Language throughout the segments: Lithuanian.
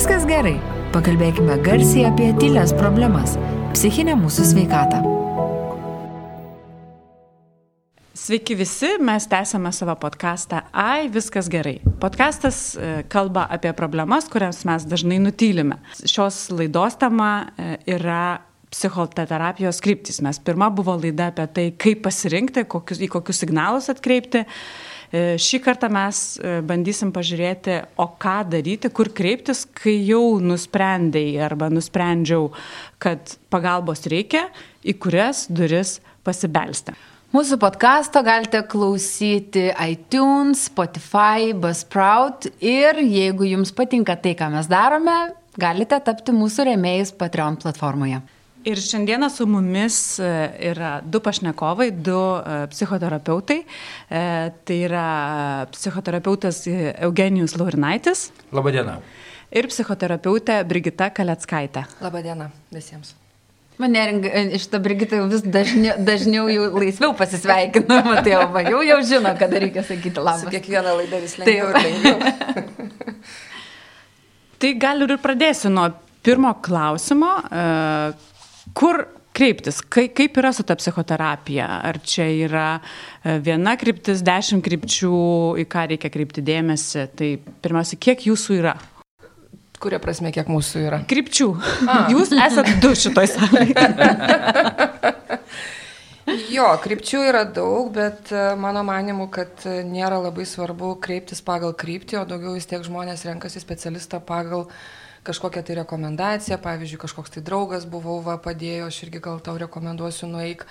Viskas gerai. Pakalbėkime garsiai apie tylės problemas - psichinę mūsų sveikatą. Sveiki visi, mes tęsame savo podcastą Ai, viskas gerai. Podcastas e, kalba apie problemas, kurias mes dažnai nutylime. Šios laidos tema e, yra psichoterapijos kryptis. Mes pirma buvo laida apie tai, kaip pasirinkti, kokius, į kokius signalus atkreipti. E, šį kartą mes e, bandysim pažiūrėti, o ką daryti, kur kreiptis, kai jau nusprendėjai arba nusprendžiau, kad pagalbos reikia, į kurias duris pasibelsti. Mūsų podkasto galite klausyti iTunes, Spotify, Buzzsprout ir jeigu jums patinka tai, ką mes darome, galite tapti mūsų remėjais Patreon platformoje. Ir šiandieną su mumis e, yra du pašnekovai, du e, psichoterapeutai. E, tai yra psichoterapeutas Eugenijus Laurinaitis. Labadiena. Ir psichoterapeutė Brigita Kaleckaitė. Labadiena visiems. Mane iš to Brigita vis dažniau, dažniau jau laisviau pasisveikinu, o va, jau, jau žino, kada reikia sakyti labas. Su kiekviena laida vis lengviau ir lengviau. tai gal ir pradėsiu nuo pirmo klausimo. Kur kreiptis, kaip, kaip yra su ta psichoterapija? Ar čia yra e, viena kryptis, dešimt krypčių, į ką reikia kreipti dėmesį? Tai pirmiausia, kiek jūsų yra? Kuria prasme, kiek mūsų yra? Krypčių. A. Jūs esate du šitoj salėje. jo, krypčių yra daug, bet e, mano manimu, kad e, nėra labai svarbu kreiptis pagal kryptį, o daugiau vis tiek žmonės renkasi specialistą pagal uh, kažkokią tai rekomendaciją, pavyzdžiui, kažkoks tai draugas buvau, va, padėjo, aš irgi gal tau rekomenduosiu nueik.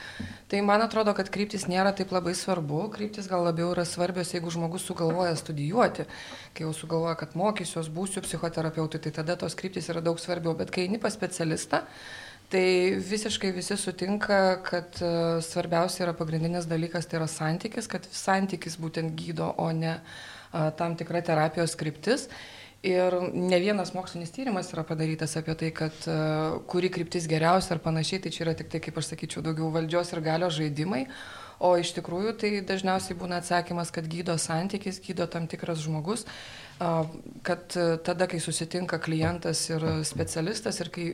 Tai man atrodo, kad kryptis nėra taip labai svarbu, kryptis gal labiau yra svarbios, jeigu žmogus sugalvoja studijuoti, kai jau sugalvoja, kad mokysiuos, būsiu psichoterapeutui, tai tada tos kryptis yra daug svarbiau, bet kai eini pas specialistą, Tai visiškai visi sutinka, kad uh, svarbiausia yra pagrindinis dalykas, tai yra santykis, kad santykis būtent gydo, o ne uh, tam tikra terapijos kryptis. Ir ne vienas mokslinis tyrimas yra padarytas apie tai, kad uh, kuri kryptis geriausia ar panašiai, tai čia yra tik tai, kaip aš sakyčiau, daugiau valdžios ir galios žaidimai, o iš tikrųjų tai dažniausiai būna atsakymas, kad gydo santykis, gydo tam tikras žmogus, kad tada, kai susitinka klientas ir specialistas ir kai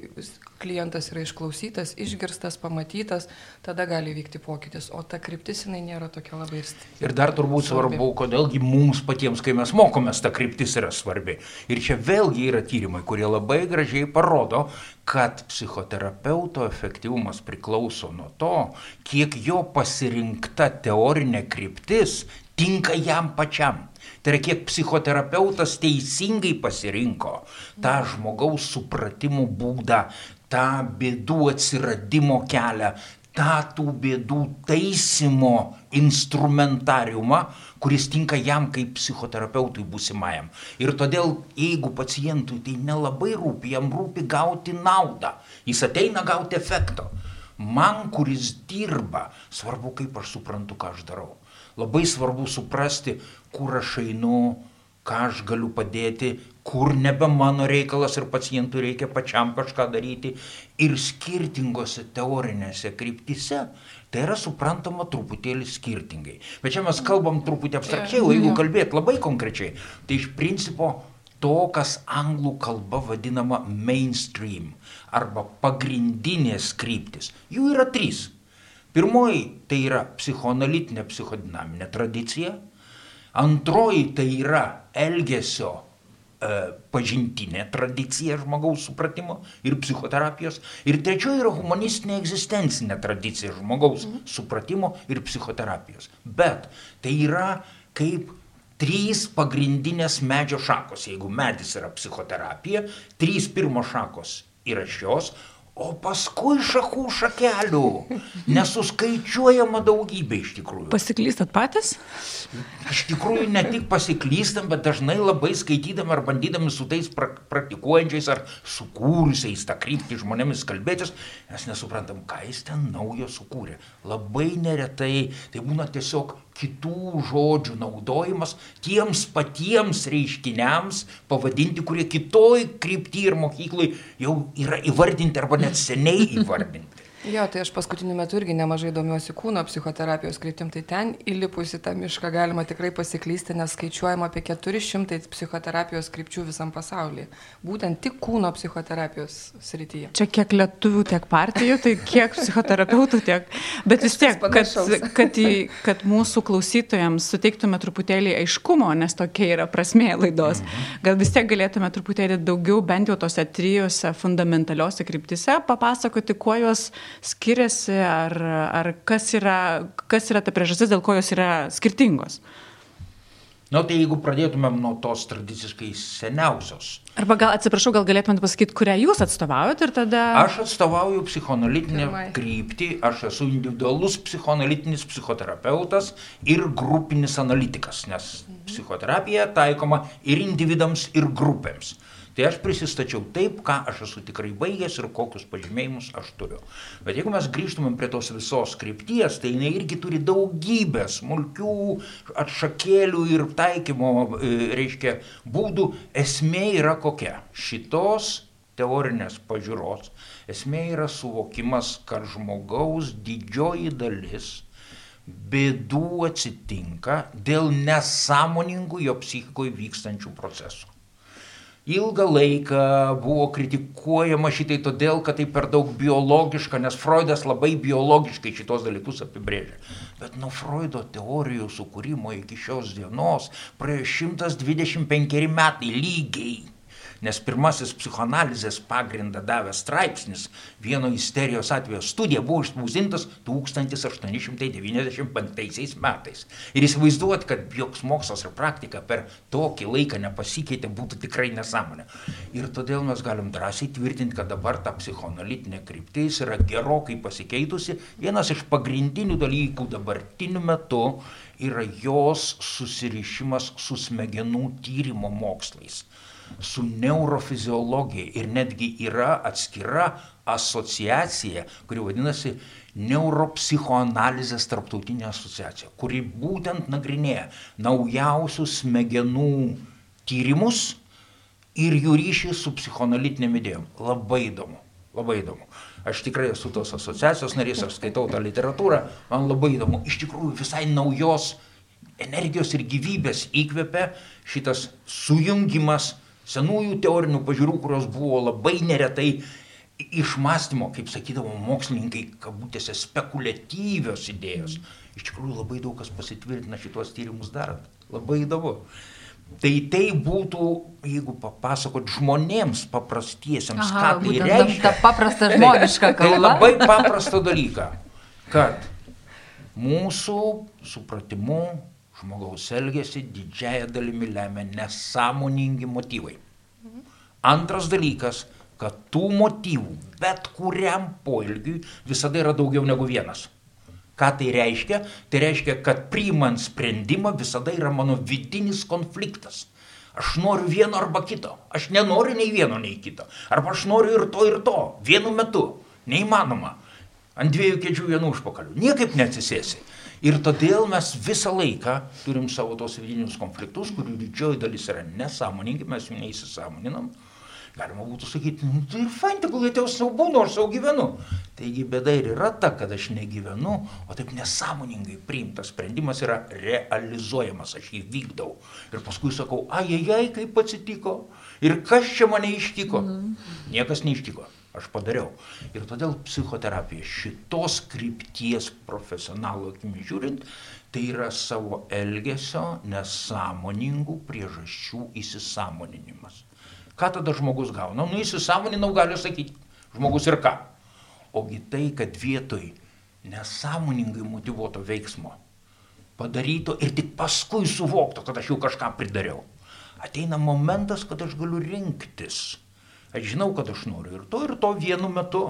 klientas yra išklausytas, išgirstas, pamatytas, tada gali vykti pokytis, o ta kryptis jinai nėra tokia labai irsti. Ir dar turbūt svarbu, svarbu kodėlgi mums patiems, kai mes mokomės, ta kryptis yra svarbi. Ir čia vėlgi yra tyrimai, kurie labai gražiai parodo, kad psichoterapeuto efektyvumas priklauso nuo to, kiek jo pasirinkta teorinė kryptis tinka jam pačiam. Tai yra kiek psichoterapeutas teisingai pasirinko tą žmogaus supratimo būdą, tą bėdų atsiradimo kelią, tą tų bėdų taisymo instrumentariumą, kuris tinka jam kaip psichoterapeutui būsimajam. Ir todėl, jeigu pacientui tai nelabai rūpi, jam rūpi gauti naudą, jis ateina gauti efekto. Man, kuris dirba, svarbu, kaip aš suprantu, ką aš darau. Labai svarbu suprasti, kur aš einu, ką aš galiu padėti, kur nebe mano reikalas ir pacientui reikia pačiam kažką daryti. Ir skirtingose teorinėse kryptise tai yra suprantama truputėlį skirtingai. Bet čia mes kalbam truputį abstrakčiai, o jeigu kalbėt labai konkrečiai, tai iš principo to, kas anglų kalba vadinama mainstream arba pagrindinės kryptis. Jų yra trys. Pirmoji tai yra psichoanalitinė psichodinaminė tradicija, antroji tai yra elgesio e, pažintinė tradicija žmogaus supratimo ir psichoterapijos, ir trečioji yra humanistinė egzistencinė tradicija žmogaus mhm. supratimo ir psichoterapijos. Bet tai yra kaip trys pagrindinės medžio šakos. Jeigu medis yra psichoterapija, trys pirmos šakos yra šios, O paskui šakų šakelių. Nesuskaičiuojama daugybė iš tikrųjų. Pasiklystat patys? Iš tikrųjų ne tik pasiklystam, bet dažnai labai skaitydami ar bandydami su tais pra praktikuojančiais ar sukūrusiais tą kryptį žmonėmis kalbėtis, mes nesuprantam, ką jis ten naujo sukūrė. Labai neretai tai būna tiesiog kitų žodžių naudojimas tiems patiems reiškiniams pavadinti, kurie kitoj krypty ir mokyklai jau yra įvardinti arba net seniai įvardinti. Jo, tai aš paskutiniu metu irgi nemažai domiuosi kūno psichoterapijos kryptim, tai ten įlipus į tą mišką galima tikrai pasiklysti, nes skaičiuojama apie 400 psichoterapijos krypčių visam pasaulyje. Būtent tik kūno psichoterapijos srityje. Čia kiek lietuvių, tiek partijų, tai kiek psichoterapeutų, tiek. Bet vis tiek, kad, kad, į, kad mūsų klausytojams suteiktume truputėlį aiškumo, nes tokia yra prasmė laidos, gal vis tiek galėtume truputėlį daugiau bent jau tose trijose fundamentaliuose kryptise papasakoti, kuo jos skiriasi, ar, ar kas, yra, kas yra ta priežastis, dėl ko jos yra skirtingos. Na, nu, tai jeigu pradėtumėm nuo tos tradiciškai seniausios. Arba gal, atsiprašau, gal galėtumėte pasakyti, kurią jūs atstovaujat ir tada... Aš atstovauju psichoanalitinę Pirmai. kryptį, aš esu individualus psichoanalitinis psichoterapeutas ir grupinis analitikas, nes psichoterapija taikoma ir individams, ir grupėms. Tai aš prisistačiau taip, ką aš esu tikrai baigęs ir kokius pažymėjimus aš turiu. Bet jeigu mes grįžtumėm prie tos visos krypties, tai jinai irgi turi daugybę smulkių atšakėlių ir taikymo, e, reiškia, būdų. Esmė yra kokia? Šitos teorinės pažiūros esmė yra suvokimas, kad žmogaus didžioji dalis bėdų atsitinka dėl nesąmoningų jo psichikoje vykstančių procesų ilgą laiką buvo kritikuojama šitai todėl, kad tai per daug biologiška, nes Freudas labai biologiškai šitos dalykus apibrėžia. Bet nuo Freudo teorijų sukūrimo iki šios dienos praėjo 125 metai lygiai nes pirmasis psichoanalizės pagrindą davęs straipsnis vieno isterijos atvejo studija buvo išspausdintas 1895 metais. Ir įsivaizduot, kad joks mokslas ir praktika per tokį laiką nepasikeitė, būtų tikrai nesąmonė. Ir todėl mes galim drąsiai tvirtinti, kad dabar ta psichoanalitinė kryptis yra gerokai pasikeitusi. Vienas iš pagrindinių dalykų dabartiniu metu yra jos susirišimas su smegenų tyrimo mokslais su neurofiziologija ir netgi yra atskira asociacija, kuri vadinasi Neuropsichoanalizės tarptautinė asociacija, kuri būtent nagrinėja naujausius smegenų tyrimus ir jų ryšį su psichoanalitinėm idėjom. Labai įdomu, labai įdomu. Aš tikrai esu tos asociacijos narys, aš skaitau tą literatūrą, man labai įdomu. Iš tikrųjų visai naujos energijos ir gyvybės įkvepia šitas sujungimas senųjų teorinių pažiūrų, kurios buvo labai neretai išmastymo, kaip sakydavo mokslininkai, kabutėse spekuliatyvios idėjos. Iš tikrųjų labai daug kas pasitvirtina šitos tyrimus darant. Labai įdomu. Tai tai būtų, jeigu papasakot žmonėms paprastiesiems, Aha, ką tai reiškia. Ta paprasta žmogiška kalba. Tai labai paprastą dalyką, kad mūsų supratimu žmogaus elgesį didžiaja dalimi lemia nesąmoningi motyvai. Antras dalykas, kad tų motyvų bet kuriam poelgiui visada yra daugiau negu vienas. Ką tai reiškia? Tai reiškia, kad priimant sprendimą visada yra mano vidinis konfliktas. Aš noriu vieno arba kito. Aš nenoriu nei vieno, nei kito. Arba aš noriu ir to, ir to. Vienu metu. Neįmanoma. Ant dviejų kėdžių vienu užpakaliu. Niekaip neatsisėsi. Ir todėl mes visą laiką turim savo tos vidinius konfliktus, kurių didžioji dalis yra nesąmoningi, mes jų neįsisąmoninam. Galima būtų sakyti, nu, tai fain, tegul jie tau savo būna, aš savo gyvenu. Taigi bėda ir yra ta, kad aš negyvenu, o taip nesąmoningai priimtas sprendimas yra realizuojamas, aš jį vykdau. Ir paskui sakau, ai, ai, ai, kaip atsitiko. Ir kas čia mane ištiko? Mm. Niekas neištiko aš padariau. Ir todėl psichoterapija šitos krypties profesionalų akimi žiūrint, tai yra savo elgesio nesąmoningų priežasčių įsisamoninimas. Ką tada žmogus gauna? Nu, įsisamoninau, gali sakyti, žmogus ir ką. Ogi tai, kad vietoj nesąmoningai motivuoto veiksmo padaryto ir tik paskui suvokto, kad aš jau kažką pridariau. Ateina momentas, kad aš galiu rinktis Aš žinau, kad aš noriu ir to, ir to vienu metu.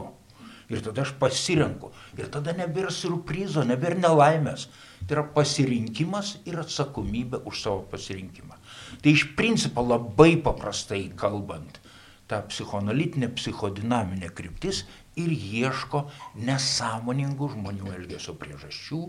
Ir tada aš pasirenku. Ir tada nebėra surprizo, nebėra nelaimės. Tai yra pasirinkimas ir atsakomybė už savo pasirinkimą. Tai iš principo labai paprastai kalbant, ta psichoanalitinė, psichodinaminė kryptis ir ieško nesąmoningų žmonių elgesio priežasčių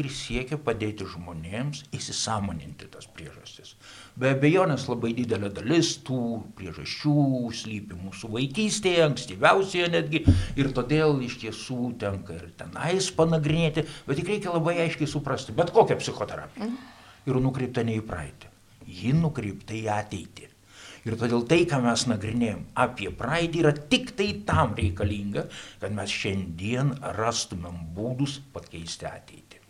ir siekia padėti žmonėms įsisamoninti tas priežastis. Be abejonės labai didelė dalis tų priežasčių slypi mūsų vaikystėje, ankstyviausioje netgi, ir todėl iš tiesų tenka ir tenais panagrinėti, bet tik reikia labai aiškiai suprasti, bet kokią psichoterapiją. Ir nukreipta ne į praeitį, ji nukreipta į ateitį. Ir todėl tai, ką mes nagrinėjom apie praeitį, yra tik tai tam reikalinga, kad mes šiandien rastumėm būdus pakeisti ateitį.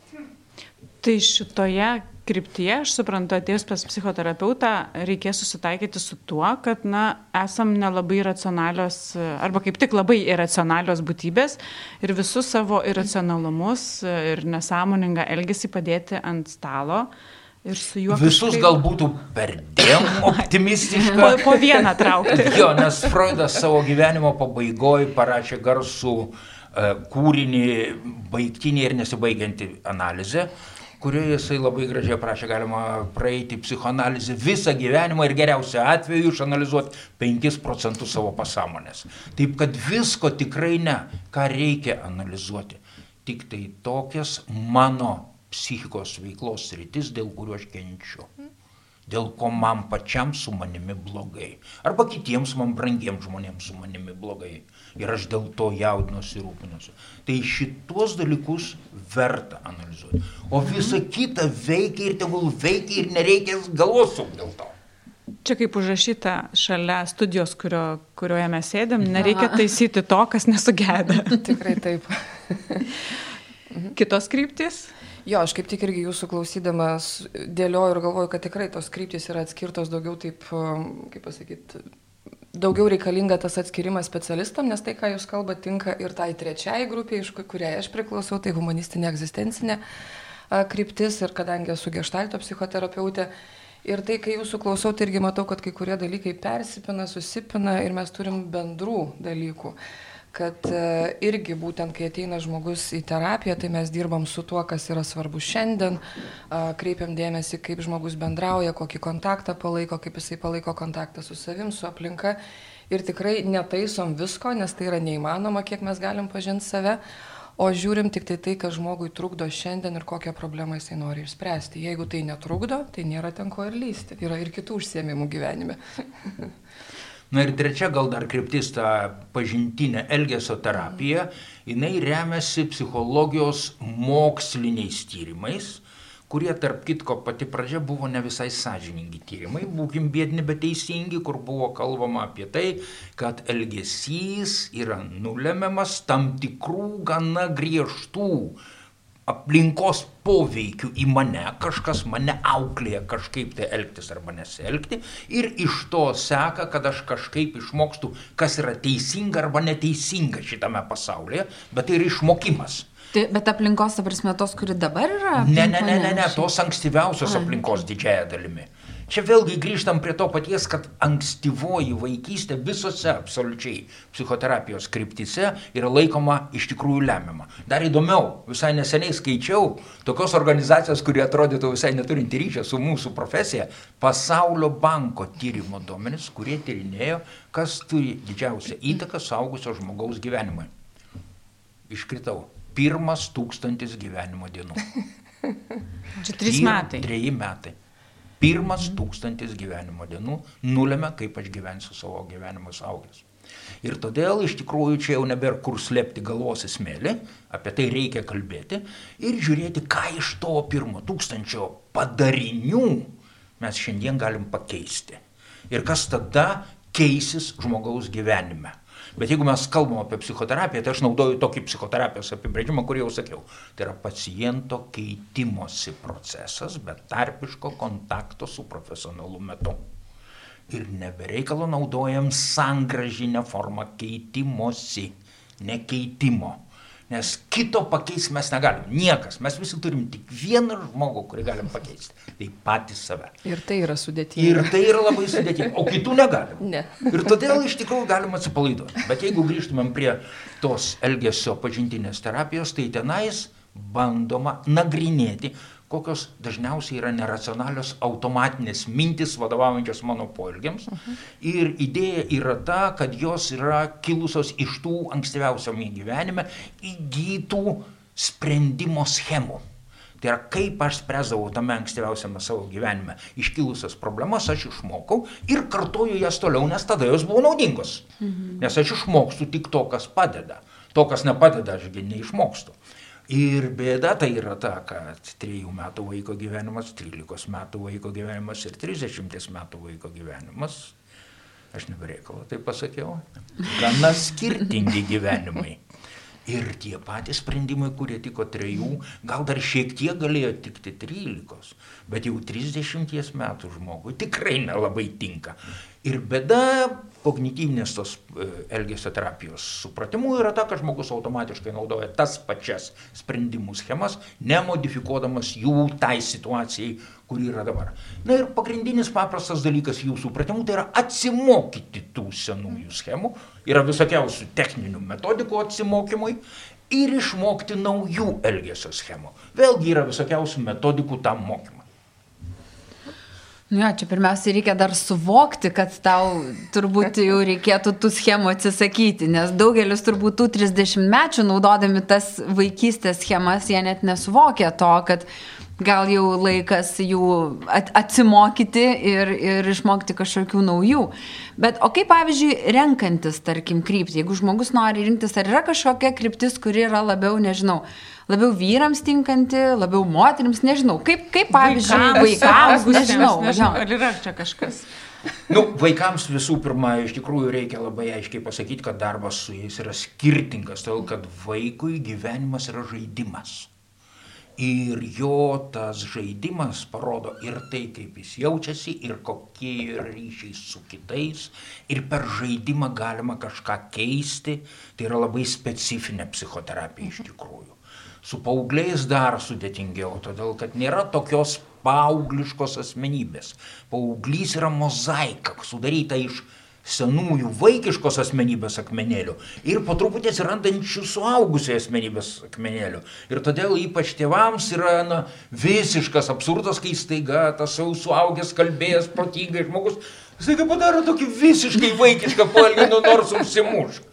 Tai šitoje kryptyje, aš suprantu, atėjus pas psichoterapeutą, reikės susitaikyti su tuo, kad, na, esam nelabai racionalios, arba kaip tik labai irracionalios būtybės ir visus savo irracionalumus ir nesąmoningą elgesį padėti ant stalo. Ir su juo. Visus kažkaip... gal būtų perdėm optimistiška. po, po vieną traukti. jo, nes Freudas savo gyvenimo pabaigoje parašė garsų uh, kūrinį, baigtinį ir nesibaigiantį analizę, kurioje jisai labai gražiai prašė, galima praeiti psichoanalizę visą gyvenimą ir geriausiu atveju išanalizuoti 5 procentus savo pasąmonės. Taip kad visko tikrai ne, ką reikia analizuoti. Tik tai tokias mano psichikos veiklos rytis, dėl kurių aš kenčiu dėl ko man pačiam su manimi blogai. Arba kitiems man brangiems žmonėms su manimi blogai. Ir aš dėl to jaudinuosi ir rūpinuosi. Tai šitos dalykus verta analizuoti. O visa kita veikia ir tegul veikia ir nereikės galvos suk dėl to. Čia kaip užrašyta šalia studijos, kurio, kurioje mes sėdėm, nereikia taisyti to, kas nesugeda. Tikrai taip. Kitos kryptis? Jo, aš kaip tik irgi jūsų klausydamas dėlioju ir galvoju, kad tikrai tos kryptis yra atskirtos daugiau taip, um, kaip pasakyti, daugiau reikalinga tas atskirimas specialistam, nes tai, ką jūs kalbate, tinka ir tai trečiai grupiai, iš kuriai aš priklausau, tai humanistinė egzistencinė kryptis ir kadangi esu gestalto psichoterapeutė. Ir tai, kai jūsų klausau, tai irgi matau, kad kai kurie dalykai persipina, susipina ir mes turim bendrų dalykų. Uh, kad e, irgi būtent kai ateina žmogus į terapiją, tai mes dirbam su tuo, kas yra svarbu šiandien, kreipiam dėmesį, kaip žmogus bendrauja, kokį kontaktą palaiko, kaip jisai palaiko kontaktą su savim, su aplinka. Ir tikrai netaisom visko, nes tai yra neįmanoma, kiek mes galim pažinti save, o žiūrim tik tai tai, kas žmogui trukdo šiandien ir kokią problemą jisai nori išspręsti. Jeigu tai netrukdo, tai nėra ten ko ir lysti. Yra ir kitų užsiemimų gyvenime. Na ir trečia gal dar kryptis ta pažintinė elgesio terapija, jinai remiasi psichologijos moksliniais tyrimais, kurie tarp kitko pati pradžia buvo ne visai sąžiningi tyrimai, būkim bėdini, bet teisingi, kur buvo kalbama apie tai, kad elgesys yra nulemiamas tam tikrų gana griežtų aplinkos poveikiu į mane, kažkas mane auklėja kažkaip tai elgtis arba nesielgti ir iš to seka, kad aš kažkaip išmokstu, kas yra teisinga arba neteisinga šitame pasaulyje, bet tai yra išmokimas. Tai, bet aplinkos, ta prasme, tos, kuri dabar yra? Ne, ne, ne, ne, ne, tos ankstyviausios aplinkos didžiaja dalimi. Čia vėlgi grįžtam prie to paties, kad ankstyvoji vaikystė visose absoliučiai psichoterapijos kryptise yra laikoma iš tikrųjų lemiama. Dar įdomiau, visai neseniai skaičiau tokios organizacijos, kurie atrodytų visai neturinti ryšio su mūsų profesija, Pasaulio banko tyrimo duomenis, kurie tyrinėjo, kas turi didžiausią įtaką saugusio žmogaus gyvenimui. Iškritau. Pirmas tūkstantis gyvenimo dienų. Čia trys metai. Treji metai. Pirmas tūkstantis gyvenimo dienų nulėmė, kaip aš gyvensiu savo gyvenimą saugęs. Ir todėl iš tikrųjų čia jau nebėra kur slėpti galvos įsmėlį, apie tai reikia kalbėti ir žiūrėti, ką iš to pirmo tūkstančio padarinių mes šiandien galim pakeisti. Ir kas tada keisis žmogaus gyvenime. Bet jeigu mes kalbam apie psichoterapiją, tai aš naudoju tokį psichoterapijos apibrėžimą, kurį jau sakiau. Tai yra paciento keitimosi procesas, bet tarpiško kontakto su profesionalu metu. Ir nebereikalo naudojam sangražinę formą keitimosi, nekeitimo. Nes kito pakeisti mes negalim. Niekas. Mes visi turim tik vieną žmogų, kurį galim pakeisti. Tai patys save. Ir tai yra sudėtinga. Ir tai yra labai sudėtinga. O kitų negalim. Ne. Ir todėl iš tikrųjų galim atsipalaiduoti. Bet jeigu grįžtumėm prie tos elgesio pažintinės terapijos, tai tenais bandoma nagrinėti, kokios dažniausiai yra neracionalios automatinės mintis vadovaujančios mano poelgiams. -huh. Ir idėja yra ta, kad jos yra kilusios iš tų ankstyviausiame gyvenime įgytų sprendimo schemų. Tai yra, kaip aš spręsdavau tame ankstyviausiame savo gyvenime iškilusias problemas, aš išmokau ir kartoju jas toliau, nes tada jos buvo naudingos. Mhm. Nes aš išmokstu tik to, kas padeda. To, kas nepadeda, ašgi neišmokstu. Ir bėda tai yra ta, kad 3 metų vaiko gyvenimas, 13 metų vaiko gyvenimas ir 30 metų vaiko gyvenimas, aš nebereikalo tai pasakiau, gana skirtingi gyvenimai. Ir tie patys sprendimai, kurie tiko trejų, gal dar šiek tiek galėjo tikti trylikos, bet jau trisdešimties metų žmogui tikrai nelabai tinka. Ir bėda kognityvinės tos e, elgesio terapijos supratimu yra ta, kad žmogus automatiškai naudoja tas pačias sprendimų schemas, nemodifikuodamas jų tai situacijai, kuri yra dabar. Na ir pagrindinis paprastas dalykas jų supratimu tai yra atsimokyti tų senųjų schemų, yra visokiausių techninių metodikų atsimokymui ir išmokti naujų elgesio schemų. Vėlgi yra visokiausių metodikų tam mokymui. Nu, ja, čia pirmiausia reikia dar suvokti, kad tau turbūt jau reikėtų tų schemų atsisakyti, nes daugelis turbūt tų 30 mečių naudodami tas vaikystės schemas, jie net nesuvokia to, kad gal jau laikas jų atsimokyti ir, ir išmokti kažkokių naujų. Bet o kaip pavyzdžiui, renkantis, tarkim, kryptį, jeigu žmogus nori rinktis, ar yra kažkokia kryptis, kuri yra labiau, nežinau, labiau vyrams tinkanti, labiau moteriams, nežinau. Kaip, kaip pavyzdžiui, vaikams, vaikams nežinau. nežinau. Ar yra čia kažkas? Nu, vaikams visų pirma, iš tikrųjų reikia labai aiškiai pasakyti, kad darbas su jais yra skirtingas, todėl kad vaikui gyvenimas yra žaidimas. Ir jo tas žaidimas parodo ir tai, kaip jis jaučiasi, ir kokie yra ryšiai su kitais. Ir per žaidimą galima kažką keisti. Tai yra labai specifinė psichoterapija iš tikrųjų. Su paaugliais dar sudėtingiau, todėl kad nėra tokios paaugliškos asmenybės. Paauglys yra mozaika, sudaryta iš senųjų vaikiškos asmenybės akmenėlių ir po truputį atsirandančių suaugusiai asmenybės akmenėlių. Ir todėl ypač tėvams yra na, visiškas absurdas, kai staiga tas jau suaugęs kalbėjęs protingai žmogus, staiga padaro tokį visiškai vaikišką poelgį, nu nors užsimušk.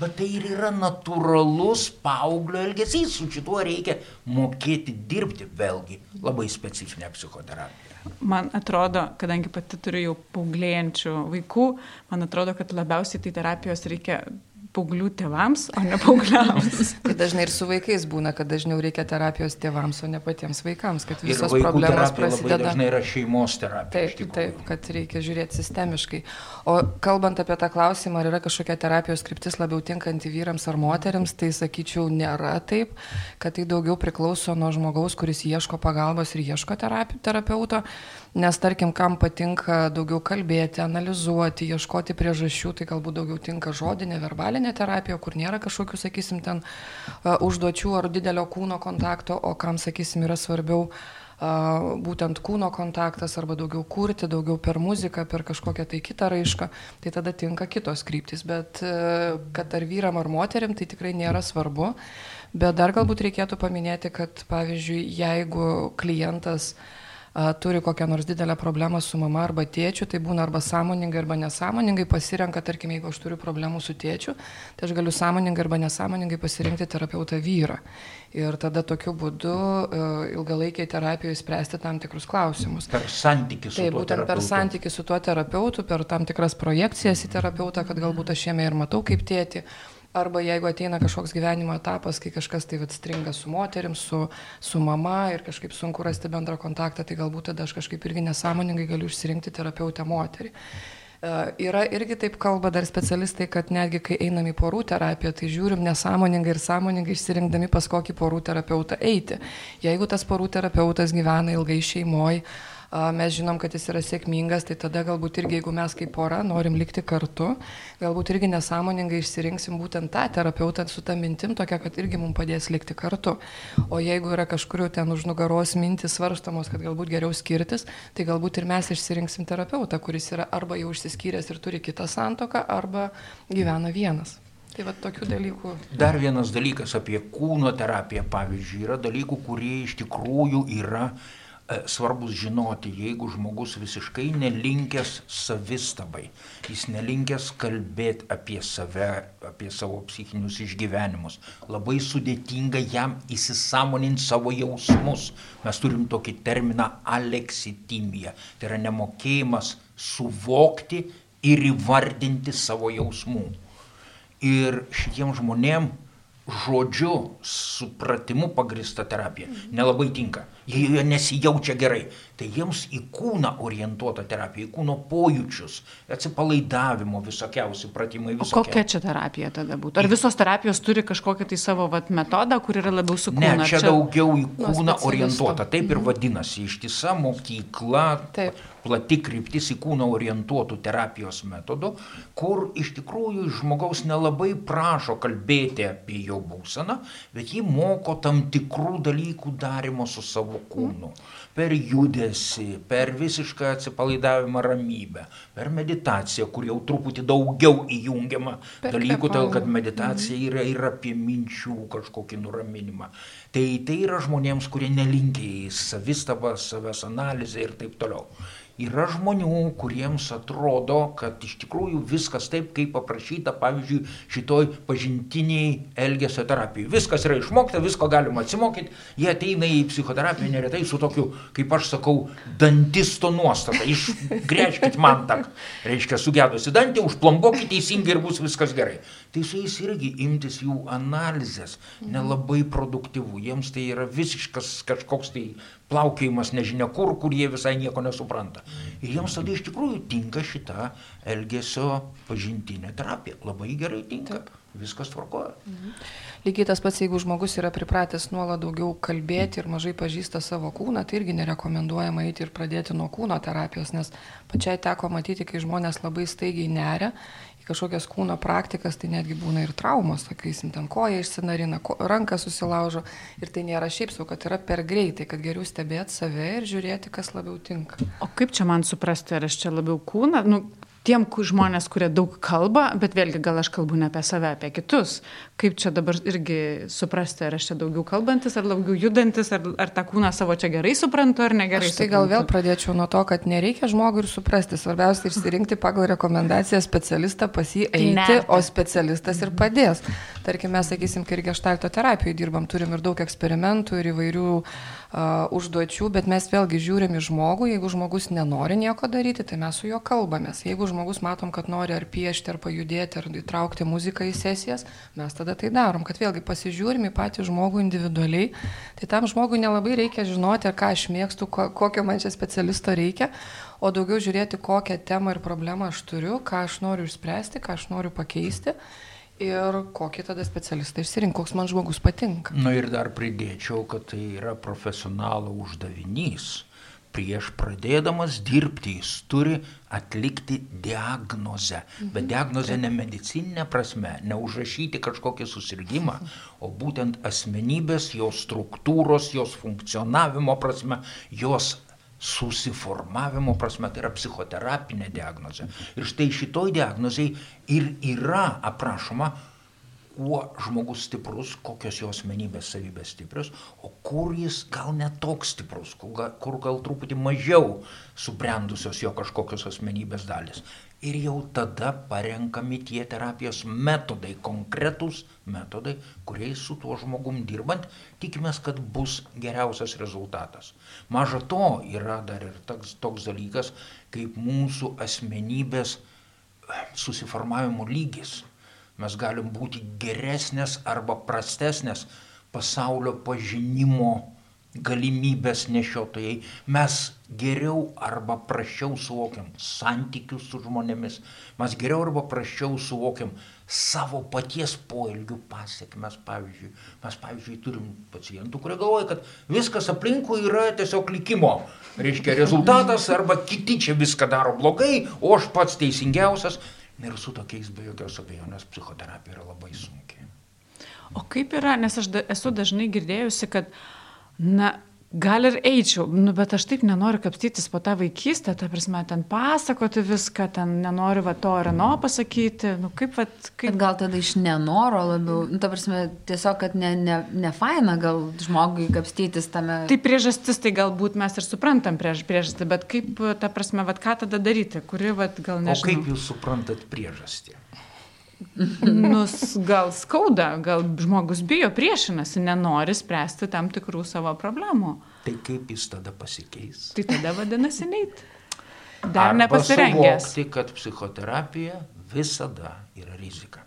Bet tai ir yra natūralus paauglio elgesys, su šituo reikia mokėti dirbti, vėlgi labai specifinė psichoterapija. Man atrodo, kadangi pati turiu jau paauglėjančių vaikų, man atrodo, kad labiausiai tai terapijos reikia paauglių tėvams, o ne paaugliams. tai dažnai ir su vaikais būna, kad dažniau reikia terapijos tėvams, o ne patiems vaikams, kad visos problemos prasideda. Dažnai yra šeimos terapija. Taip, taip, kad reikia žiūrėti sistemiškai. O kalbant apie tą klausimą, ar yra kažkokia terapijos kryptis labiau tinkanti vyrams ar moteriams, tai sakyčiau, nėra taip, kad tai daugiau priklauso nuo žmogaus, kuris ieško pagalbos ir ieško terapeuto. Nes tarkim, kam patinka daugiau kalbėti, analizuoti, ieškoti priežasčių, tai galbūt daugiau tinka žodinė, verbalinė terapija, kur nėra kažkokių, sakysim, ten uh, užduočių ar didelio kūno kontakto, o kam, sakysim, yra svarbiau uh, būtent kūno kontaktas arba daugiau kurti, daugiau per muziką, per kažkokią tai kitą raišką, tai tada tinka kitos kryptis. Bet uh, kad ar vyram ar moteriam, tai tikrai nėra svarbu. Bet dar galbūt reikėtų paminėti, kad pavyzdžiui, jeigu klientas uh, turi kokią nors didelę problemą su mama arba tėčiu, tai būna arba sąmoningai, arba nesąmoningai pasirenka, tarkim, jeigu aš turiu problemų su tėčiu, tai aš galiu sąmoningai arba nesąmoningai pasirinkti terapeutą vyrą. Ir tada tokiu būdu ilgalaikiai terapijoje spręsti tam tikrus klausimus. Per santykių su Taip, būtent terapeutu. per santykių su tuo terapeutu, per tam tikras projekcijas į terapeutą, kad galbūt aš jame ir matau kaip tėti Arba jeigu ateina kažkoks gyvenimo etapas, kai kažkas tai atstringa su moterim, su, su mama ir kažkaip sunku rasti bendrą kontaktą, tai galbūt tada aš kažkaip irgi nesąmoningai galiu išsirinkti terapeutę moterį. Uh, yra irgi taip kalba dar specialistai, kad netgi kai einam į porų terapiją, tai žiūrim nesąmoningai ir sąmoningai išsirinkdami pas kokį porų terapeutą eiti. Jeigu tas porų terapeutas gyvena ilgai šeimoje, mes žinom, kad jis yra sėkmingas, tai tada galbūt irgi, jeigu mes kaip pora norim likti kartu, galbūt irgi nesąmoningai išsirinksim būtent tą terapeutą su tą mintim tokia, kad irgi mums padės likti kartu. O jeigu yra kažkur ten už nugaros mintis svarstamos, kad galbūt geriau skirtis, tai galbūt ir mes išsirinksim terapeutą, kuris yra arba jau išsiskyręs ir turi kitą santoką, arba gyvena vienas. Tai va tokių dalykų. Dar vienas dalykas apie kūno terapiją, pavyzdžiui, yra dalykų, kurie iš tikrųjų yra svarbus žinoti, jeigu žmogus visiškai nelinkęs savistabai, jis nelinkęs kalbėti apie save, apie savo psichinius išgyvenimus, labai sudėtinga jam įsisamoninti savo jausmus. Mes turim tokį terminą aleksitimija, tai yra nemokėjimas suvokti ir įvardinti savo jausmų. Ir šitiem žmonėm žodžiu, supratimu pagrista terapija nelabai tinka jie nesijaučia gerai. Tai jiems į kūną orientuota terapija, į kūno pojūčius, atsipalaidavimo visokiausi pratimai. Visokie. O kokia čia terapija tada būtų? Ar visos terapijos turi kažkokią tai savo vat, metodą, kur yra labiau su kūnu? Ne, čia, čia daugiau į kūną orientuota. Taip ir mhm. vadinasi, ištisa mokykla. Taip plati kryptis į kūną orientuotų terapijos metodų, kur iš tikrųjų žmogaus nelabai prašo kalbėti apie jo būseną, bet jį moko tam tikrų dalykų darimo su savo kūnu, per judesi, per visišką atsipalaidavimą ramybę, per meditaciją, kur jau truputį daugiau įjungiama per dalykų, todėl kad meditacija mhm. yra ir apie minčių kažkokį nuraminimą. Tai tai yra žmonėms, kurie nelinkia į savistabą, savęs analizę ir taip toliau. Yra žmonių, kuriems atrodo, kad iš tikrųjų viskas taip, kaip paprašyta, pavyzdžiui, šitoj pažintiniai elgesio terapijai. Viskas yra išmokta, visko galima atsimokyti, jie ateina į psichoterapiją neretai su tokiu, kaip aš sakau, dantisto nuostata. Išgrėžkit man tą, reiškia, sugedusi dantį, užplombokit teisingai ir bus viskas gerai. Tai su jais irgi imtis jų analizės nelabai produktyvu. Jiems tai yra visiškas kažkoks tai plaukėjimas nežinia kur, kur jie visai nieko nesupranta. Ir jiems tada iš tikrųjų tinka šita elgesio pažintinė terapija. Labai gerai tinka. Taip. Viskas tvarkoja. Mhm. Lygiai tas pats, jeigu žmogus yra pripratęs nuolat daugiau kalbėti ir mažai pažįsta savo kūną, tai irgi nerekomenduojama eiti ir pradėti nuo kūno terapijos, nes pačiai teko matyti, kai žmonės labai staigiai neria kažkokias kūno praktikas, tai netgi būna ir traumos, sakysim, ten koja išsinarina, ko, ranką susilaužo ir tai nėra šiaip sau, kad yra per greitai, kad geriau stebėti save ir žiūrėti, kas labiau tinka. O kaip čia man suprasti, ar aš čia labiau kūną, nu, tiem žmonės, kurie daug kalba, bet vėlgi gal aš kalbu ne apie save, apie kitus. Kaip čia dabar irgi suprasti, ar aš čia daugiau kalbantis, ar daugiau judantis, ar, ar tą kūną savo čia gerai suprantu, ar negerai. Aš tai suprantu. gal vėl pradėčiau nuo to, kad nereikia žmogui ir suprasti. Svarbiausia išsirinkti pagal rekomendaciją specialistą pas jį eiti, ne. o specialistas ir padės. Tarkime, mes, sakysim, kai ir gestalto terapijoje dirbam, turim ir daug eksperimentų ir įvairių uh, užduočių, bet mes vėlgi žiūrim į žmogų, jeigu žmogus nenori nieko daryti, tai mes su juo kalbamės. Jeigu žmogus matom, kad nori ar piešti, ar pajudėti, ar įtraukti muziką į sesijas, mes tada tai darom, kad vėlgi pasižiūrim į patį žmogų individualiai. Tai tam žmogui nelabai reikia žinoti, ką aš mėgstu, kokio man čia specialisto reikia, o daugiau žiūrėti, kokią temą ir problemą aš turiu, ką aš noriu išspręsti, ką aš noriu pakeisti ir kokį tada specialistą išsirinkti, koks man žmogus patinka. Na ir dar pridėčiau, kad tai yra profesionalo uždavinys. Prieš pradėdamas dirbti jis turi atlikti diagnozę. Mhm. Bet diagnozę ne medicinė prasme, neužrašyti kažkokį susirgymą, o būtent asmenybės, jos struktūros, jos funkcionavimo prasme, jos susiformavimo prasme, tai yra psichoterapinė diagnozė. Ir štai šitoj diagnozėj ir yra aprašoma, kuo žmogus stiprus, kokios jo asmenybės savybės stiprios, o kur jis gal netoks stiprus, kur gal, kur gal truputį mažiau subrendusios jo kažkokios asmenybės dalis ir jau tada parenkami tie terapijos metodai, konkretūs metodai, kuriais su tuo žmogum dirbant tikimės, kad bus geriausias rezultatas. Maža to yra dar ir toks, toks dalykas, kaip mūsų asmenybės susiformavimo lygis. Mes galim būti geresnės arba prastesnės pasaulio pažinimo galimybės nešiotojai, mes geriau arba prašiau suvokiam santykius su žmonėmis, mes geriau arba prašiau suvokiam savo paties poelgių pasiekmes. Pavyzdžiui, mes, pavyzdžiui, turim pacientų, kurie galvoja, kad viskas aplinkui yra tiesiog likimo, reiškia rezultatas, arba kiti čia viską daro blogai, o aš pats teisingiausias. Ir su tokiais be jokios abejonės psichoterapija yra labai sunki. O kaip yra, nes aš da, esu dažnai girdėjusi, kad uh, na, gal ir eičiau, nu, bet aš taip nenoriu kapstytis po tą vaikystę, ta prasme, ten pasakoti viską, ten nenoriu va to ir ano pasakyti, nu kaip, va, kaip... Bet gal tada iš nenoro labiau, nu, ta prasme, tiesiog, kad ne, ne, ne faina gal žmogui kapstytis tame. Tai priežastis, tai galbūt mes ir suprantam priež, priežastį, bet kaip, ta prasme, va ką tada daryti, kuri, va, gal nežinau. O kaip jūs suprantat priežastį? Nus, gal skauda, gal žmogus bijo, priešinasi, nenori spręsti tam tikrų savo problemų. Tai kaip jis tada pasikeis? Tai tada vadinasi neit. Dar Arba nepasirengęs. suvokti, kad psichoterapija visada yra rizika.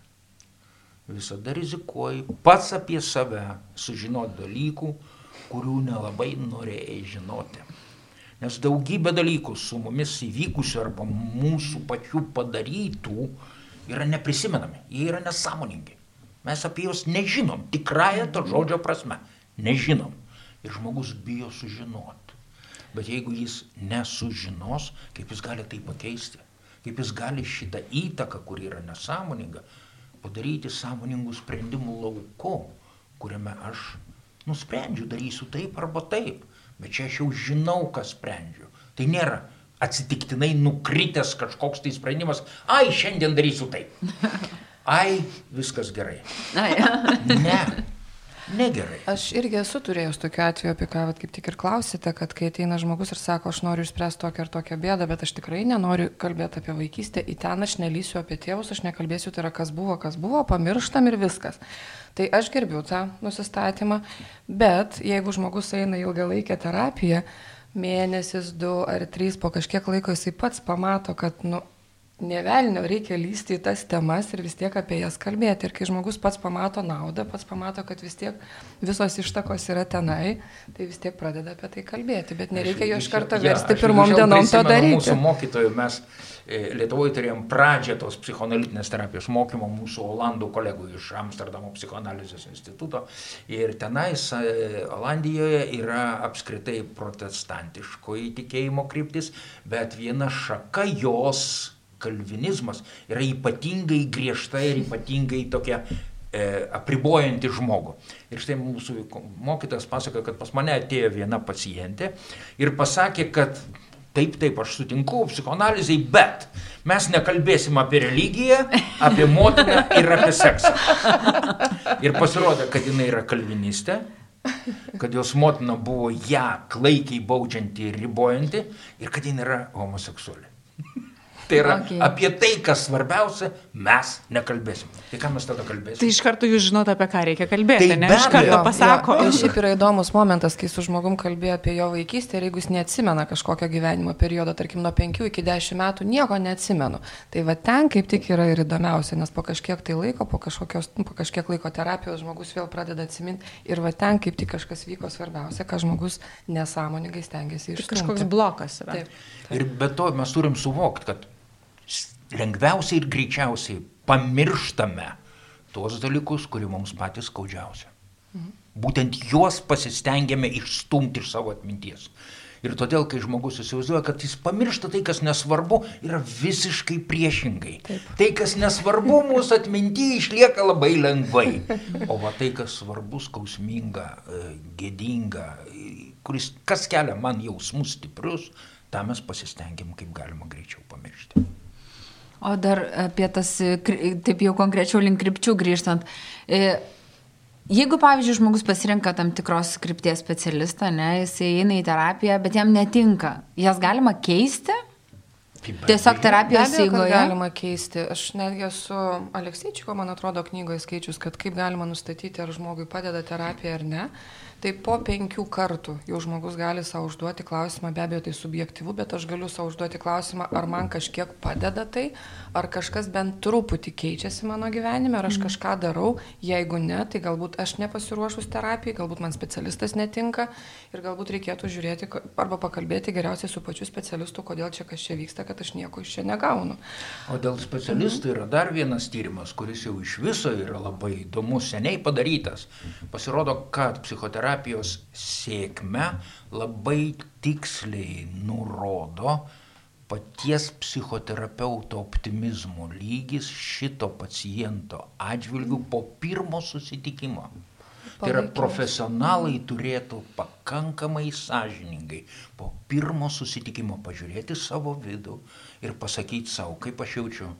Visada rizikuoji pats apie save sužinoti dalykų, kurių nelabai norėjai žinoti. Nes daugybė dalykų su mumis įvykusių arba mūsų pačių padarytų yra neprisimenami, jie yra nesąmoningi. Mes apie juos nežinom, tikrąją to žodžio prasme. Nežinom. Ir žmogus bijo sužinoti. Bet jeigu jis nesužinos, kaip jis gali tai pakeisti, kaip jis gali šitą įtaką, kuri yra nesąmoninga, padaryti sąmoningų sprendimų lauku, kuriame aš nusprendžiu, darysiu taip arba taip. Bet čia aš jau žinau, ką sprendžiu. Tai nėra atsitiktinai nukritęs kažkoks tai sprendimas, ai, šiandien darysiu taip. Ai, viskas gerai. Ai, Ne, negerai. Aš irgi esu turėjus tokiu atveju, apie ką vat, kaip tik ir klausite, kad kai ateina žmogus ir sako, aš noriu išspręsti tokią ir tokią bėdą, bet aš tikrai nenoriu kalbėti apie vaikystę, į ten aš nelysiu apie tėvus, aš nekalbėsiu, tai yra kas buvo, kas buvo, pamirštam ir viskas. Tai aš gerbiu tą nusistatymą, bet jeigu žmogus eina ilgalaikę terapiją, mėnesis, du ar trys, po kažkiek laiko jisai pats pamato, kad, nu, Nevelnio reikia lysti į tas temas ir vis tiek apie jas kalbėti. Ir kai žmogus pats pamato naudą, pats pamato, kad vis tiek visos ištakos yra tenai, tai vis tiek pradeda apie tai kalbėti. Bet nereikia jo iš karto Ja, versti aš pirmom dienom to daryti. Mūsų mokytojų mes e, Lietuvoje turėjom pradžią tos psichoanalitinės terapijos mokymo mūsų olandų kolegų iš Amsterdamo psichoanalizės instituto. Ir tenais e, Olandijoje yra apskritai protestantiškoji tikėjimo kryptis, bet viena šaka jos kalvinizmas yra ypatingai griežta ir ypatingai tokia e, apribojanti žmogų. Ir štai mūsų mokytas pasakoja, kad pas mane atėjo viena pacientė ir pasakė, kad taip, taip, aš sutinku, psichoanalizai, bet mes nekalbėsim apie religiją, apie motiną ir apie seksą. Ir pasirodė, kad jinai yra kalvinistė, kad jos motina buvo ją klaikiai baudžianti ir ribojanti ir kad jinai yra homoseksuali. Tai yra Okay. apie tai, kas svarbiausia, mes nekalbėsim. Tai ką mes tada kalbėsim? Tai iš karto jūs žinote, apie ką reikia kalbėti, Tai ne? Iš karto pasako. Jo, ir šiaip yra įdomus momentas, kai su žmogum kalbėjo apie jo vaikystę ir jeigu jis neatsimena kažkokio gyvenimo periodo, tarkim nuo 5 iki 10 metų, nieko neatsimenu. Tai va ten kaip tik yra ir įdomiausia, nes po kažkiek tai laiko, po, kažkokios, nu, po kažkiek laiko terapijos žmogus vėl pradeda atsiminti ir va ten kaip tik kažkas vyko svarbiausia, ką žmogus nesąmoningai stengiasi Tai išspręsti. kažkoks blokas yra. Taip. Ir be to mes turim suvokti, kad lengviausiai ir greičiausiai pamirštame tuos dalykus, kurie mums patys skaudžiausia. Būtent juos pasistengėme išstumti iš savo atminties. Ir todėl, kai žmogus įsivaizduoja, kad jis pamiršta tai, kas nesvarbu, yra visiškai priešingai. Taip. Tai, kas nesvarbu, mūsų atmintyje išlieka labai lengvai. O va tai, kas svarbu, skausminga, e, gėdinga, e, kuris, kas kelia man jausmus stiprius, tą mes pasistengiam kaip galima greičiau pamiršti. O dar apie tas, taip jau konkrečiau link krypčių grįžtant. e, Jeigu, pavyzdžiui, žmogus pasirenka tam tikros krypties specialistą, ne, jis eina į terapiją, bet jam netinka, jas galima keisti? Tiesiog terapijos eigoje? galima keisti. Aš netgi su Alekseičiko, man atrodo, knygoje skaičius, kad kaip galima nustatyti, ar žmogui padeda terapija ar ne. Tai po penkių kartų jau žmogus gali savo užduoti klausimą, be abejo, tai subjektivu, bet aš galiu savo užduoti klausimą, ar man kažkiek padeda tai, ar kažkas bent truputį keičiasi mano gyvenime, ar aš kažką darau. Jeigu ne, tai galbūt aš nepasiruošus terapijai, galbūt man specialistas netinka ir galbūt reikėtų žiūrėti arba pakalbėti geriausiai su pačiu specialistu, kodėl čia kas čia vyksta, kad aš nieko iš čia negaunu. O dėl specialistų yra dar vienas tyrimas, kuris jau iš viso yra labai įdomus, seniai padarytas. Pasirodo, kad psichoterapijos sėkme labai tiksliai nurodo paties psichoterapeuto optimizmo lygis šito paciento atžvilgių po pirmo susitikimo. Tai yra profesionalai turėtų pakankamai sąžiningai po pirmo susitikimo pažiūrėti savo vidų ir pasakyti savo, kaip aš jaučiu.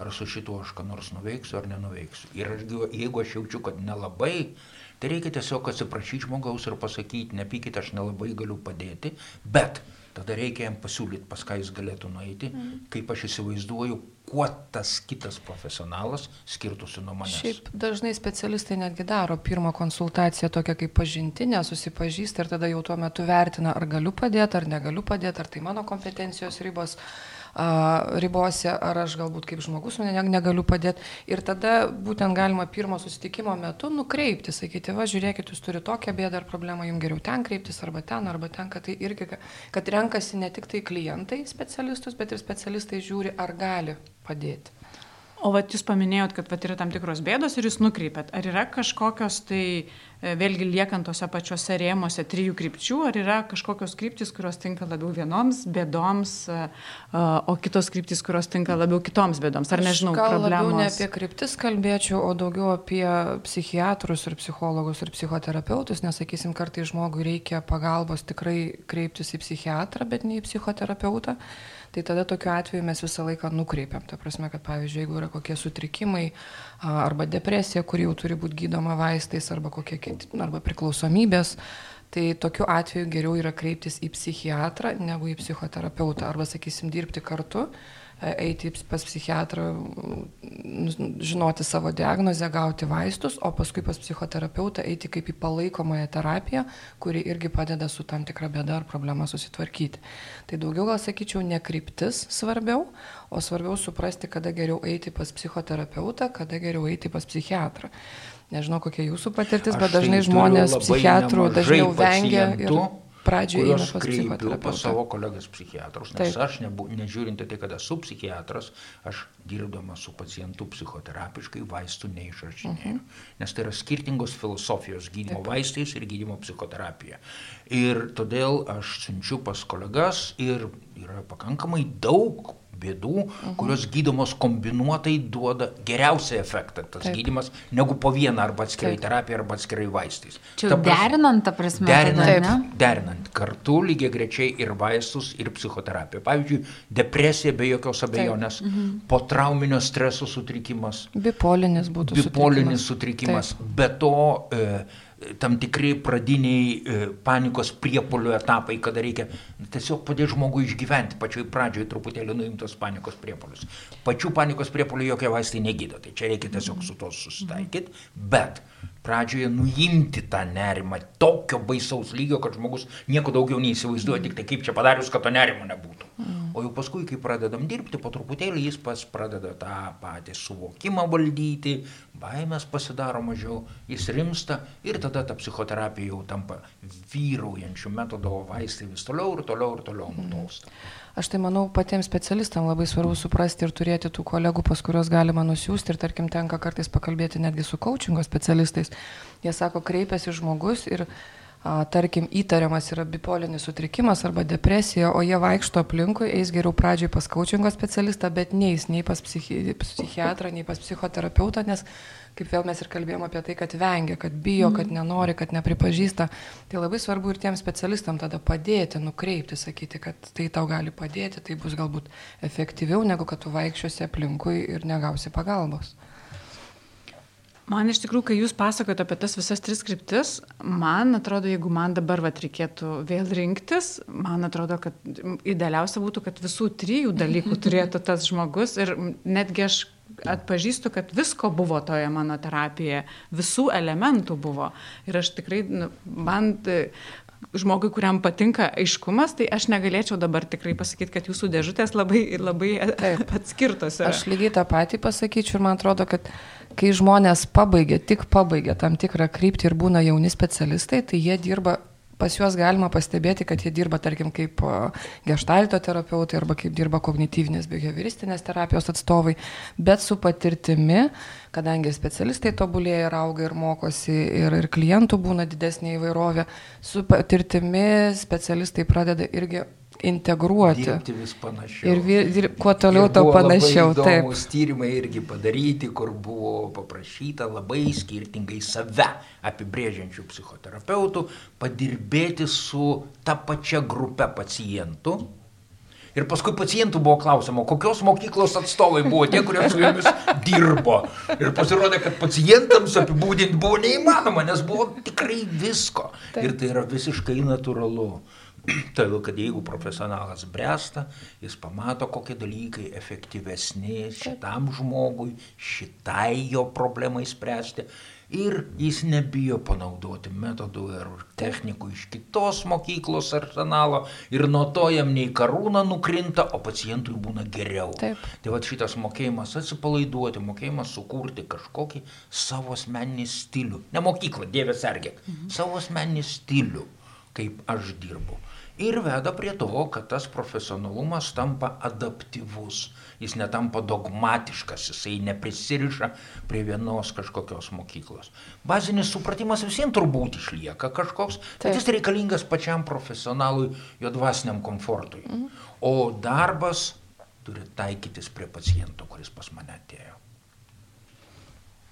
Ar su šituo aš ką nors nuveiksiu ar nenuveiksiu. Ir aš, jeigu aš jaučiu, kad nelabai, tai reikia tiesiog atsiprašyti žmogaus ir pasakyti, nepykit, aš nelabai galiu padėti, bet tada reikia jam pasiūlyti, pas ką jis galėtų nueiti, kaip aš įsivaizduoju, kuo tas kitas profesionalas skirtųsi nuo manęs. Šiaip dažnai specialistai netgi daro pirmą konsultaciją tokią kaip pažintinę, susipažįsta ir tada jau tuo metu vertina, ar galiu padėti, ar negaliu padėti, ar tai mano kompetencijos ribos ribose, ar aš galbūt kaip žmogus ne, negaliu padėti. Ir tada būtent galima pirmo susitikimo metu nukreipti, sakyti, va, žiūrėkit, jūs turite tokią bėdą ar problemą, jums geriau ten kreiptis, arba ten, arba ten, kad tai irgi, kad renkasi ne tik tai klientai specialistus, bet ir specialistai žiūri, ar gali padėti. O vat jūs paminėjot, kad vat yra tam tikros bėdos ir jūs nukreipėt. Ar yra kažkokios tai, e, vėlgi liekant tose pačiose rėmose, trijų krypčių, ar yra kažkokios kryptis, kurios tinka labiau vienoms bėdoms, e, e, o kitos kryptis, kurios tinka labiau kitoms bėdoms? Ar nežinau, gal labiau problemos? ne apie kryptis kalbėčiau, o daugiau apie psichiatrus ir psichologus ir psichoterapeutus, nes, sakysim, kartai žmogui reikia pagalbos tikrai kreiptis į psichiatrą, bet ne į psichoterapeutą. Tai tada tokiu atveju mes visą laiką nukreipiam. Ta prasme, kad pavyzdžiui, jeigu yra kokie sutrikimai arba depresija, kuri jau turi būti gydoma vaistais arba kokie arba priklausomybės, tai tokiu atveju geriau yra kreiptis į psichiatrą negu į psichoterapeutą arba, sakysim, dirbti kartu eiti pas psichiatrą, žinoti savo diagnozę, gauti vaistus, o paskui pas psichoterapeutą eiti kaip į palaikomąją terapiją, kuri irgi padeda su tam tikra bėda ar problema susitvarkyti. Tai daugiau gal sakyčiau, ne kryptis svarbiau, o svarbiau suprasti, kada geriau eiti pas psichoterapeutą, kada geriau eiti pas psichiatrą. Nežinau, kokia jūsų patirtis, bet tai dažnai žmonės psichiatrų dažniau vengia ir pradžioje pas kreipiu pas savo kolegas psichiatrus, nes Taip. Aš nebu, nežiūrint tai, kad esu psichiatras, aš dirbdamas su pacientu psichoterapiškai vaistų neišrašinėjau. Uh -huh. Nes tai yra skirtingos filosofijos - gydymo Taip. vaistais ir gydymo psichoterapija. Ir todėl aš siunčiu pas kolegas ir yra pakankamai daug bėdų, -huh. kurios gydomos kombinuotai duoda geriausią efektą, tas Taip. gydimas, negu po vieną arba atskirai Taip. terapiją arba atskirai vaistais. Čia Ta prasme- derinant, ta prasme, Derinant, ne? derinant kartu lygiai grečiai ir vaistus, ir psichoterapiją. Pavyzdžiui, depresija be jokios abejonės, mhm. po trauminio streso sutrikimas, Bipolinis būtų bipolinis sutrikimas, be to e, tam tikri pradiniai e, panikos priepolių etapai, kada reikia tiesiog padėti žmogui išgyventi, pačioj pradžioj truputėlį nuimtos panikos priepolius. Pačių panikos priepolių jokie vaistai negydo, tai čia reikia tiesiog su to susitaikyti, bet pradžioje nuimti tą nerimą tokio baisaus lygio, kad žmogus nieko daugiau neįsivaizduoja, tik tai kaip čia padarius, kad to nerimo nebūtų. O jau paskui, kai pradedam dirbti, po truputėlį jis pas pradeda tą patį suvokimą valdyti, baimės pasidaro mažiau, jis rimsta ir tada ta psichoterapija jau tampa vyraujančių metodo, vaistai vis toliau ir toliau ir toliau nutolsta. Aš tai manau, patiems specialistams labai svarbu suprasti ir turėti tų kolegų, pas kuriuos galima nusiųsti ir tarkim tenka kartais pakalbėti netgi su coachingo specialistais. Jie sako, kreipiasi žmogus ir a, tarkim įtariamas yra bipolinis sutrikimas arba depresija, o jie vaikšto aplinkui, eis geriau pradžioj pas coachingo specialistą, bet neis nei pas psichi psichiatrą, nei pas psichoterapeutą, nes kaip vėl mes ir kalbėjome apie tai, kad vengia, kad bijo, kad nenori, kad nepripažįsta. Tai labai svarbu ir tiem specialistam tada padėti, nukreipti, sakyti, kad tai tau gali padėti, tai bus galbūt efektyviau, negu kad tu vaikščiosi aplinkui ir negausi pagalbos. Man iš tikrųjų, kai jūs pasakojate apie tas visas tris kryptis, man atrodo, jeigu man dabar vat, reikėtų vėl rinktis, man atrodo, kad idealiausia būtų, kad visų trijų dalykų turėtų tas žmogus ir netgi aš atpažįstu, kad visko buvo toje mano terapijoje, visų elementų buvo. Ir aš tikrai, nu, man e, žmogui, kuriam patinka aiškumas, tai aš negalėčiau dabar tikrai pasakyti, kad jūsų dėžutės labai, labai atskirtos. Yra. Aš lygiai tą patį pasakyčiau ir man atrodo, kad kai žmonės pabaigia, tik pabaigia tam tikrą kryptį ir būna jauni specialistai, tai jie dirba pas juos galima pastebėti, kad jie dirba, tarkim, kaip gestalto terapeutai arba kaip dirba kognityvinės behavioristinės terapijos atstovai, bet su patirtimi, kadangi specialistai tobulėja ir auga ir mokosi ir, ir klientų būna didesnė įvairovė, su patirtimi specialistai pradeda irgi integruoti. Ir vir, kuo toliau, tuo panašiau. Taip. tyrimai irgi padaryti, kur buvo paprašyta labai skirtingai save apibrėžiančių psichoterapeutų padirbėti su ta pačia grupe pacientų Ir paskui pacientų buvo klausima, kokios mokyklos atstovai buvo tie, kurie su jomis dirbo. Ir pasirodė, kad pacientams apibūdinti buvo neįmanoma, nes buvo tikrai visko. Taip. Ir tai yra visiškai natūralu. Todėl, kad jeigu profesionalas bręsta, jis pamato, kokie dalykai efektyvesni šitam žmogui, šitai jo problemai spręsti ir jis nebijo panaudoti metodų ir technikų iš kitos mokyklos arsenalo ir nuo to jam nei karūna nukrinta, o pacientui būna geriau. Taip. Tai va šitas mokėjimas atsipalaiduoti, mokėjimas sukurti kažkokį savo asmeninį stilių. Ne mokyklą, Dievės sergėk, mhm. savo asmeninį stilių, kaip aš dirbu ir veda prie to, kad tas profesionalumas tampa adaptyvus, jis netampa dogmatiškas, jisai neprisiriša prie vienos kažkokios mokyklos. Bazinis supratimas visiems turbūt išlieka kažkoks, Taip. bet jis reikalingas pačiam profesionalui, jo dvasiniam komfortui. Mhm. O darbas turi taikytis prie paciento, kuris pas mane atėjo.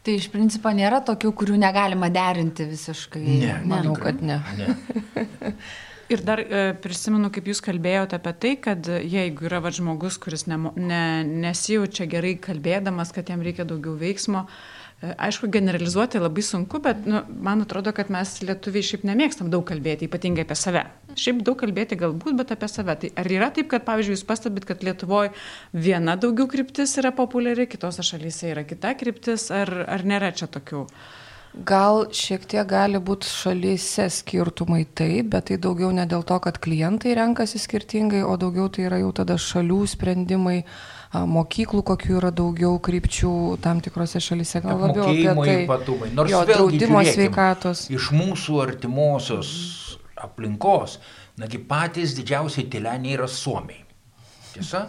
Tai iš principo nėra tokių, kurių negalima derinti visiškai. Ne, manau, kad ne. ne. Ir dar e, prisimenu, kaip jūs kalbėjote apie tai, kad jeigu yra va, žmogus, kuris ne, ne, nesijaučia gerai kalbėdamas, kad jam reikia daugiau veiksmo, e, aišku, generalizuoti labai sunku, bet nu, man atrodo, kad mes lietuviai šiaip nemėgstam daug kalbėti, ypatingai apie save. Šiaip daug kalbėti galbūt, bet apie save. Tai ar yra taip, kad, pavyzdžiui, jūs pastebit, kad Lietuvoje viena daugiau kryptis yra populiari, kitose šalyse yra kita kryptis, ar, ar nėra čia tokių? Gal šiek tiek gali būti šalyse skirtumai taip, bet tai daugiau ne dėl to, kad klientai renkasi skirtingai, o daugiau tai yra jau tada šalių sprendimai, mokyklų, kokių yra daugiau krypčių tam tikrose šalyse, gal labiau apie tai. Ypatumai. Nors jo, draudimo sveikatos. Iš mūsų artimosios aplinkos, nagi patys didžiausiai tyleniai yra Suomiai. Tiesa?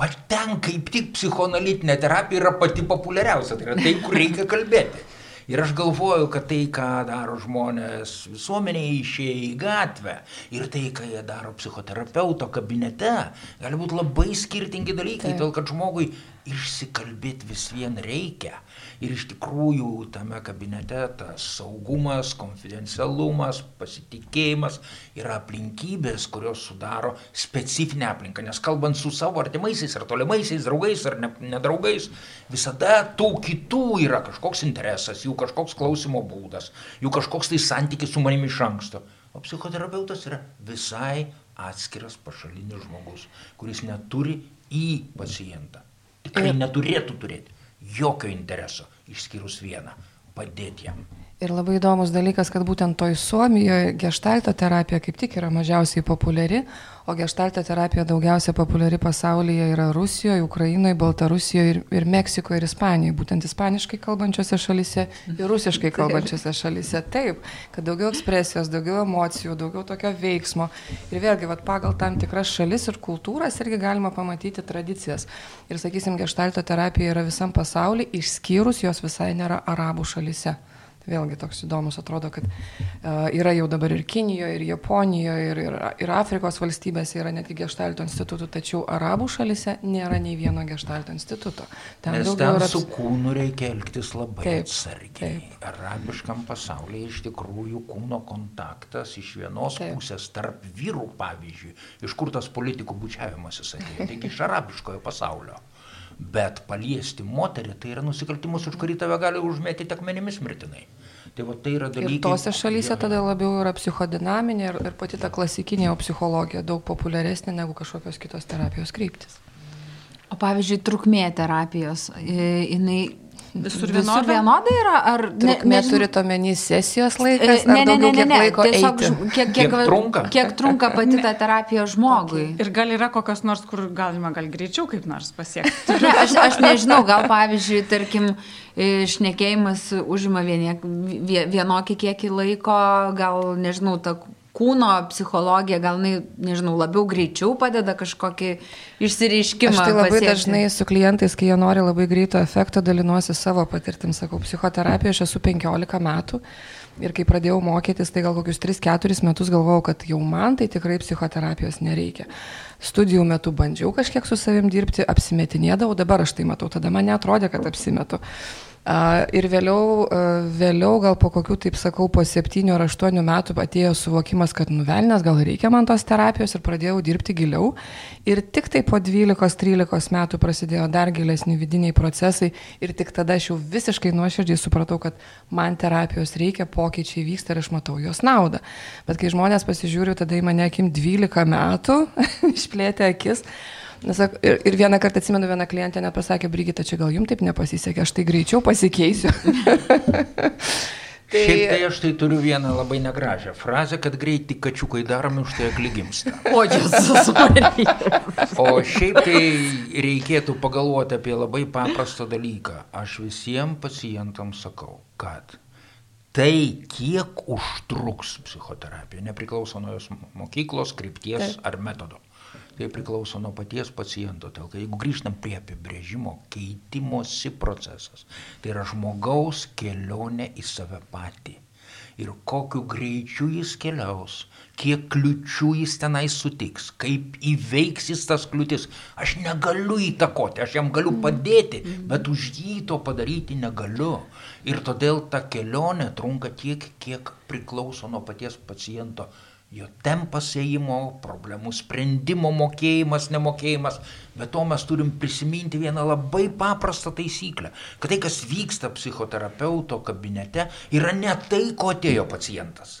Bet ten kaip tik psichoanalitinė terapija yra pati populiariausia, tai yra tai, kur reikia kalbėti. Ir aš galvoju, kad tai, ką daro žmonės visuomenėje išėję į gatvę ir tai, ką jie daro psichoterapeuto kabinete, gali būti labai skirtingi dalykai, todėl kad žmogui išsikalbėti vis vien reikia. Ir iš tikrųjų tame kabinete tas saugumas, konfidencialumas, pasitikėjimas yra aplinkybės, kurios sudaro specifinę aplinką. Nes kalbant su savo artimaisiais ar tolimaisiais draugais ar nedraugais, visada tų kitų yra kažkoks interesas, jų kažkoks klausimo būdas, jų kažkoks tai santykis su manimi iš anksto. O psichoterapeutas yra visai atskiras pašalinis žmogus, kuris neturi į pacientą tikrai neturėtų turėti jokio intereso, išskyrus vieną - padėti jam. Ir labai įdomus dalykas, kad būtent toj Suomijoje gestalto terapija kaip tik yra mažiausiai populiari, o gestalto terapija daugiausia populiari pasaulyje yra Rusijoje, Ukrainoje, Baltarusijoje ir, ir Meksikoje ir Ispanijoje, būtent ispaniškai kalbančiose šalise ir rusiškai kalbančiose šalise. Taip, kad daugiau ekspresijos, daugiau emocijų, daugiau tokio veiksmo. Ir vėlgi, vat, pagal tam tikras šalis ir kultūras irgi galima pamatyti tradicijas. Ir sakysim, gestalto terapija yra visam pasaulyje, išskyrus jos visai nėra arabų šalise. Vėlgi toks įdomus atrodo, kad uh, yra jau dabar ir Kinijoje, ir Japonijoje, ir, ir, ir Afrikos valstybėse yra netgi gestalto institutų, tačiau arabų šalise nėra nei vieno gestalto instituto. Ten Nes ten yra... su kūnu reikia elgtis labai taip, atsargiai. Taip. Arabiškam pasaulyje iš tikrųjų kūno kontaktas iš vienos taip. pusės tarp vyrų, pavyzdžiui, iš kur tas politikų bučiavimas jis atėjo, taigi iš arabiškojo pasaulio. Bet paliesti moterį tai yra nusikaltimus, už kurį tave gali užmėtyti akmenimis mirtinai. Tai, va, tai yra dalykai. Ir tose šalyse tada labiau yra psichodinaminė ir, ir pati ta klasikinė psichologija daug populiaresnė negu kažkokios kitos terapijos kryptis. O pavyzdžiui, trukmė terapijos, jinai Visur vienodai? Visur vienodai yra? Ar ne, neturit omeny sesijos laikas? Ne, ne, ne, ne, ne. Tiesiog kiek, kiek, kiek, trunka? kiek trunka pati ta terapija žmogui. Okay. Ir gal yra kokios nors, kur galima gal greičiau kaip nors pasiekti? ne, aš, aš nežinau, gal pavyzdžiui, tarkim, šnekėjimas užima vienokį kiekį laiko, gal nežinau, ta kūno psichologija, gal, jinai, nežinau, labiau greičiau padeda kažkokį išsireiškimą. Aš tai labai pasiekti. dažnai su klientais, kai jie nori labai greito efekto, dalinuosi savo patirtim, sakau, psichoterapijoje aš esu 15 metų Ir kai pradėjau mokytis, tai gal kokius 3-4 metus galvojau, kad jau man tai tikrai psichoterapijos nereikia. Studijų metu bandžiau kažkiek su savim dirbti, apsimetinėdavau, dabar aš tai matau, tada man netrodė, kad apsimetu. Ir vėliau, vėliau, gal po kokių, taip sakau, po septynių ar aštuonių metų atėjo suvokimas, kad nuvelnės gal reikia man tos terapijos ir pradėjau dirbti giliau. Ir tik tai po 12-13 metų prasidėjo dar gilesni vidiniai procesai ir tik tada aš jau visiškai nuoširdžiai supratau, kad man terapijos reikia, pokyčiai vyksta ir aš matau jos naudą. Bet kai žmonės pasižiūriu, tada į mane akim 12 metų, išplėtė akis. Nes, ir, ir vieną kartą atsimenu, viena klientė net pasakė, Brigita, čia gal jums taip nepasisekė, aš tai greičiau pasikeisiu. tai... Šiaip tai aš tai turiu vieną labai negražią frazę, kad greitai kačiukai daromi už tai akligimsta. O Jėzus, O šiaip tai reikėtų pagalvoti apie labai paprastą dalyką. Aš visiems pacientams sakau, kad tai, kiek užtruks psichoterapija, nepriklauso nuo jos mokyklos, krypties Taip. ar metodo tai priklauso nuo paties paciento. Tai jeigu grįžtam prie apibrėžimo, keitimosi procesas, tai yra žmogaus kelionė į save patį. Ir kokiu greičiu jis keliaus, kiek kliučių jis tenai sutiks, kaip įveiks jis tas kliūtis. Aš negaliu įtakoti, aš jam galiu padėti, bet už jį to padaryti negaliu. Ir todėl ta kelionė trunka tiek, kiek priklauso nuo paties paciento jo tempas ėjimo, problemų sprendimo mokėjimas, nemokėjimas. Bet to mes turim prisiminti vieną labai paprastą taisyklę, kad tai, kas vyksta psichoterapeuto kabinete, yra ne tai, ko atėjo pacientas.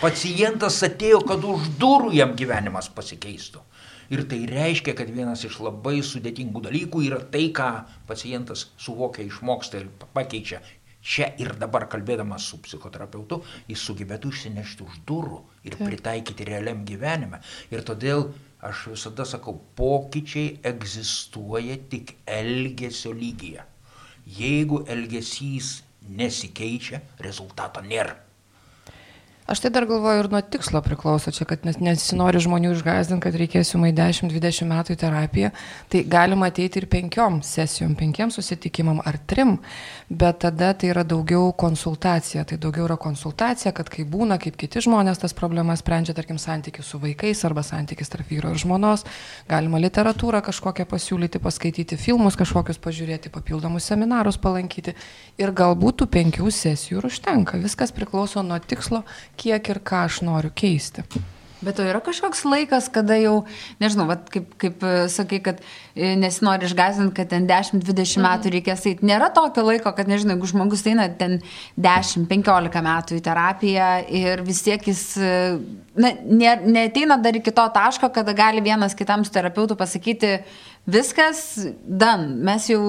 Pacientas atėjo, kad už durų jam gyvenimas pasikeistų. Ir tai reiškia, kad vienas iš labai sudėtingų dalykų yra tai, ką pacientas suvokia, išmoksta ir pakeičia čia ir dabar kalbėdamas su psichoterapeutu, jis sugebėtų išsinešti už durų ir Taip. pritaikyti realiam gyvenime. Ir todėl aš visada sakau, pokyčiai egzistuoja tik elgesio lygyje. Jeigu elgesys nesikeičia, rezultato nėra. Aš tai dar galvoju ir nuo tikslo priklauso čia, kad nes, nesinori žmonių išgazdinti, kad reikės jumai 10-20 metų į terapiją, tai galima ateiti ir penkiom sesijom, penkiem susitikimam ar trim, bet tada tai yra daugiau konsultacija, tai daugiau yra konsultacija, kad kai būna, kaip kiti žmonės tas problemas sprendžia, tarkim, santykius su vaikais arba santykis tarp vyro ir žmonos, galima literatūrą kažkokią pasiūlyti, paskaityti filmus kažkokius pažiūrėti, papildomus seminarus palankyti. Ir galbūt tų penkių sesijų ir užtenka. Viskas priklauso nuo tikslo kiek ir ką aš noriu keisti. Bet to yra kažkoks laikas, kada jau, nežinau, vat, kaip, kaip e, sakai, kad e, nesinori išgazinti, kad ten 10-20 mhm. metų reikės eiti. Nėra tokio laiko, kad, nežinau, jeigu žmogus eina ten 10-15 metų į terapiją ir vis tiek jis e, na, ne, neteina dar iki to taško, kada gali vienas kitam su terapeutu pasakyti, viskas, dan, mes jau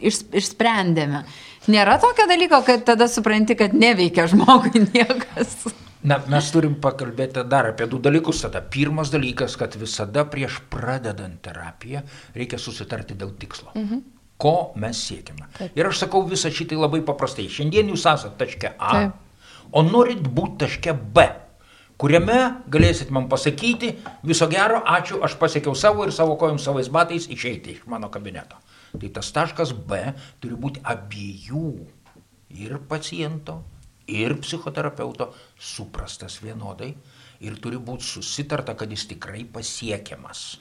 iš, išsprendėme. Nėra tokio dalyko, kad tada supranti, kad neveikia žmogui niekas. Na, mes turim pakalbėti dar apie du dalykus. Tada pirmas dalykas, kad visada prieš pradedant terapiją reikia susitarti dėl tikslo. Mhm. Ko mes siekime. Taip. Ir aš sakau visą šitą labai paprastai. Šiandien jūs esate taške A, Taip. o norit būti taške B kuriame galėsit man pasakyti viso gero, ačiū, aš pasiekiau savo ir savo kojom savais batais išeiti iš mano kabineto. Tai tas taškas B turi būti abiejų ir paciento, ir psichoterapeuto suprastas vienodai ir turi būti susitarta, kad jis tikrai pasiekiamas.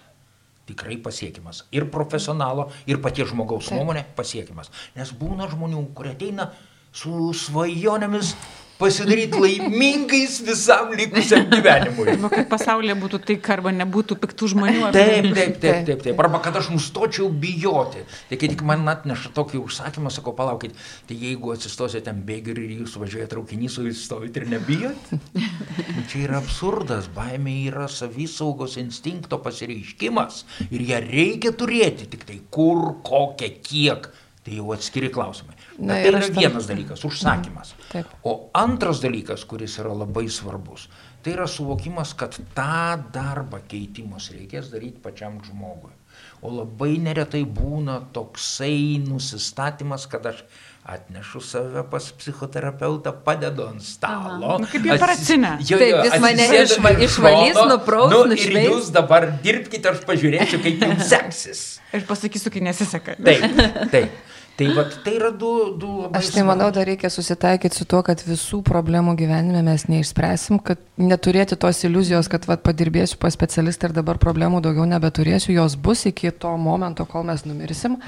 Tikrai pasiekiamas. Ir profesionalo, ir paties žmogaus nuomonė pasiekiamas. Nes būna žmonių, kurie ateina su svajonėmis pasidaryti laimingais visam likusiam gyvenimui. Arba kad pasaulyje būtų taika, arba nebūtų piktų žmonių. Taip, taip, taip, taip, taip. Arba kad aš nustočiau bijoti. Tai kai tik man atneša tokį užsakymą, sakau, palaukit, tai jeigu atsistosite ten bėgių ir jūs važiuojate traukinys, o jūs stovite ir nebijot. Nu, čia yra absurdas, baimė yra savisaugos instinkto pasireiškimas ir ją reikia turėti, tik tai kur, kokią, kiek. Tai jau atskiri klausimai. Na, tai yra vienas dalykas - užsakymas. Mhm. Taip. O antras dalykas, kuris yra labai svarbus, tai yra suvokimas, kad tą darbą keitimus reikės daryti pačiam žmogui. O labai neretai būna toksai nusistatymas, kad aš atnešu save pas psichoterapeutą, padedu ant stalo. Nu, kaip operacinė. Jo, Taip, jis mane išva, išvalys, nupraus, nu, nušveis. Ir jūs dabar dirbkite, aš pažiūrėsiu, kaip jums seksis. Ir pasakysiu, kai nesiseka. Taip, taip. Tai, vat, tai yra du, du labai. Aš tai manau, dar reikia susitaikyti su tuo, kad visų problemų gyvenime mes neišspręsim, kad neturėti tos iliuzijos, kad vat, padirbėsiu pas specialistą ir dabar problemų daugiau nebeturėsiu, jos bus iki to momento, kol mes numirsim.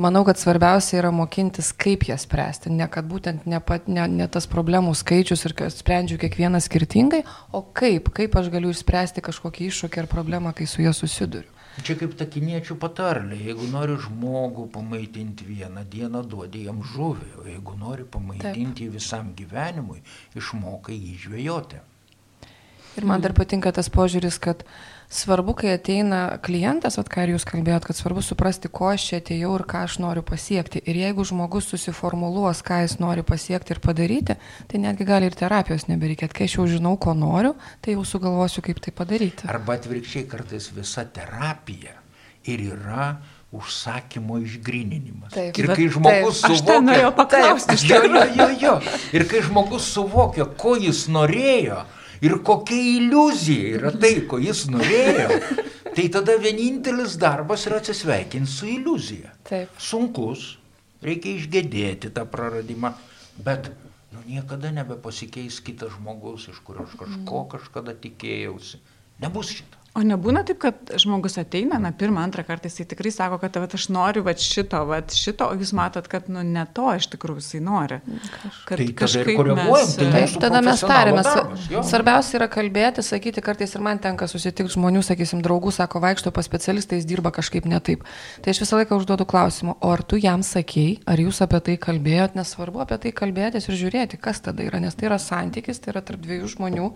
Manau, kad svarbiausia yra mokintis, kaip jas spręsti, ne kad būtent ne, pat, ne, ne tas problemų skaičius ir sprendžiu kiekvieną skirtingai, o kaip, kaip aš galiu išspręsti kažkokį iššūkį ar problemą, kai su ja susiduriu. Čia kaip ta kiniečių patarlė, jeigu nori žmogų pamaitinti vieną dieną, duodi jam žuvį, o jeigu nori pamaitinti Taip. visam gyvenimui, išmokai jį žvejoti. Ir man dar patinka tas požiūris, kad svarbu, kai ateina klientas, at ką ir jūs kalbėjot, kad svarbu suprasti, ko aš čia atėjau ir ką aš noriu pasiekti. Ir jeigu žmogus susiformuluos, ką jis nori pasiekti ir padaryti, tai netgi gali ir terapijos nebereikėti. Kai aš jau žinau, ko noriu, tai jau sugalvosiu, kaip tai padaryti. Arba atvirkščiai kartais visa terapija ir yra užsakymo išgrininimas. Taip, ir kai žmogus taip, suvokia... Aš norėjau paklausti iš jo, jo, jo, jo. Ir kai žmogus suvokia, ko jis norėjo, ir kokia iliuzija yra tai, ko jis norėjo, tai tada vienintelis darbas yra atsisveikinti su iliuzija. Taip. Sunkus, reikia išgėdėti tą praradimą, bet nu, niekada nebepasikeis kitas žmogus, iš kurio aš kažko kažkada tikėjausi. Nebus šito. O nebūna taip, kad žmogus ateina, na, pirmą, antrą kartą jisai tikrai sako, kad vat, aš noriu vat, šito, vat, šito, o jūs matot, kad nu, ne to iš tikrųjų jisai nori. Kad tai kažkaip mes... Tai taip, tada mes tarėmės. Svarbiausia yra kalbėti, sakyti, kartais ir man tenka susitikti žmonių, sakysim, draugų, sako, vaikšto pas specialistą, jis dirba kažkaip ne taip. Tai aš visą laiką užduodu klausimą, o ar tu jam sakėjai, ar jūs apie tai kalbėjot, nesvarbu apie tai kalbėtis ir žiūrėti, kas tada yra, nes tai yra santykis, tai yra tarp dviejų žmonių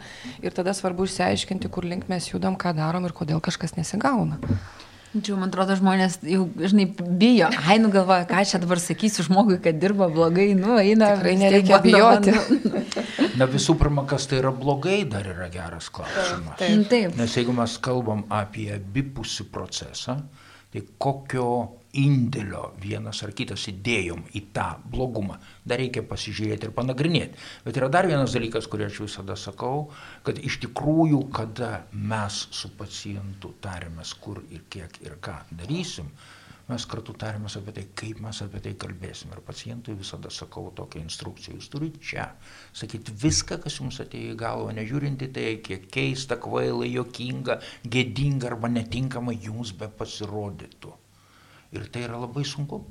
ir tada svarbu išsiaiškinti, kur link mes judam, ką darome darom ir kodėl kažkas nesigauna. Čia, man atrodo, žmonės jau, žinai, bijo. Ai, nu galvoja, ką čia dabar sakysiu žmogui, kad dirba blogai, nu, eina. Tikrai nereikia bijoti. Na visų pirma, kas tai yra blogai, dar yra geras klausimas. Taip. Taip. Nes jeigu mes kalbam apie abipusį procesą, tai kokio indėlio vienas ar kitas įdėjom į tą blogumą, dar reikia pasižiūrėti ir panagrinėti. Bet yra dar vienas dalykas, kurį aš visada sakau, kad iš tikrųjų, kada mes su pacientu tarėmės, kur ir kiek ir ką darysim, mes kartu tarėmės apie tai, kaip mes apie tai kalbėsim. Ir pacientui visada sakau tokią instrukciją, jūs turite čia sakyti viską, kas jums atėjo į galvą, nežiūrint į tai, kiek keista, kvaila, jokinga, gėdinga arba netinkama jums be pasirodytų. Ir tai yra labai sunku.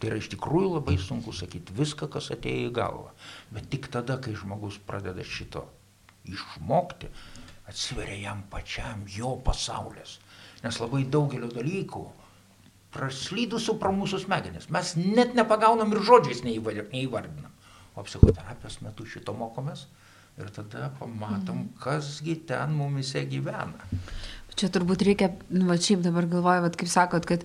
Tai yra iš tikrųjų labai sunku sakyti viską, kas atėjo į galvą. Bet tik tada, kai žmogus pradeda šito išmokti, atsiveria jam pačiam jo pasaulis. Nes labai daugelio dalykų praslydusių pro mūsų smegenis. Mes net nepagaunam ir žodžiais neįvardinam. O psichoterapijos metu šito mokomės ir tada pamatom, kasgi ten mumise gyvena. Čia turbūt reikia, nu, va šiaip dabar galvoju, va, kaip sakot, kad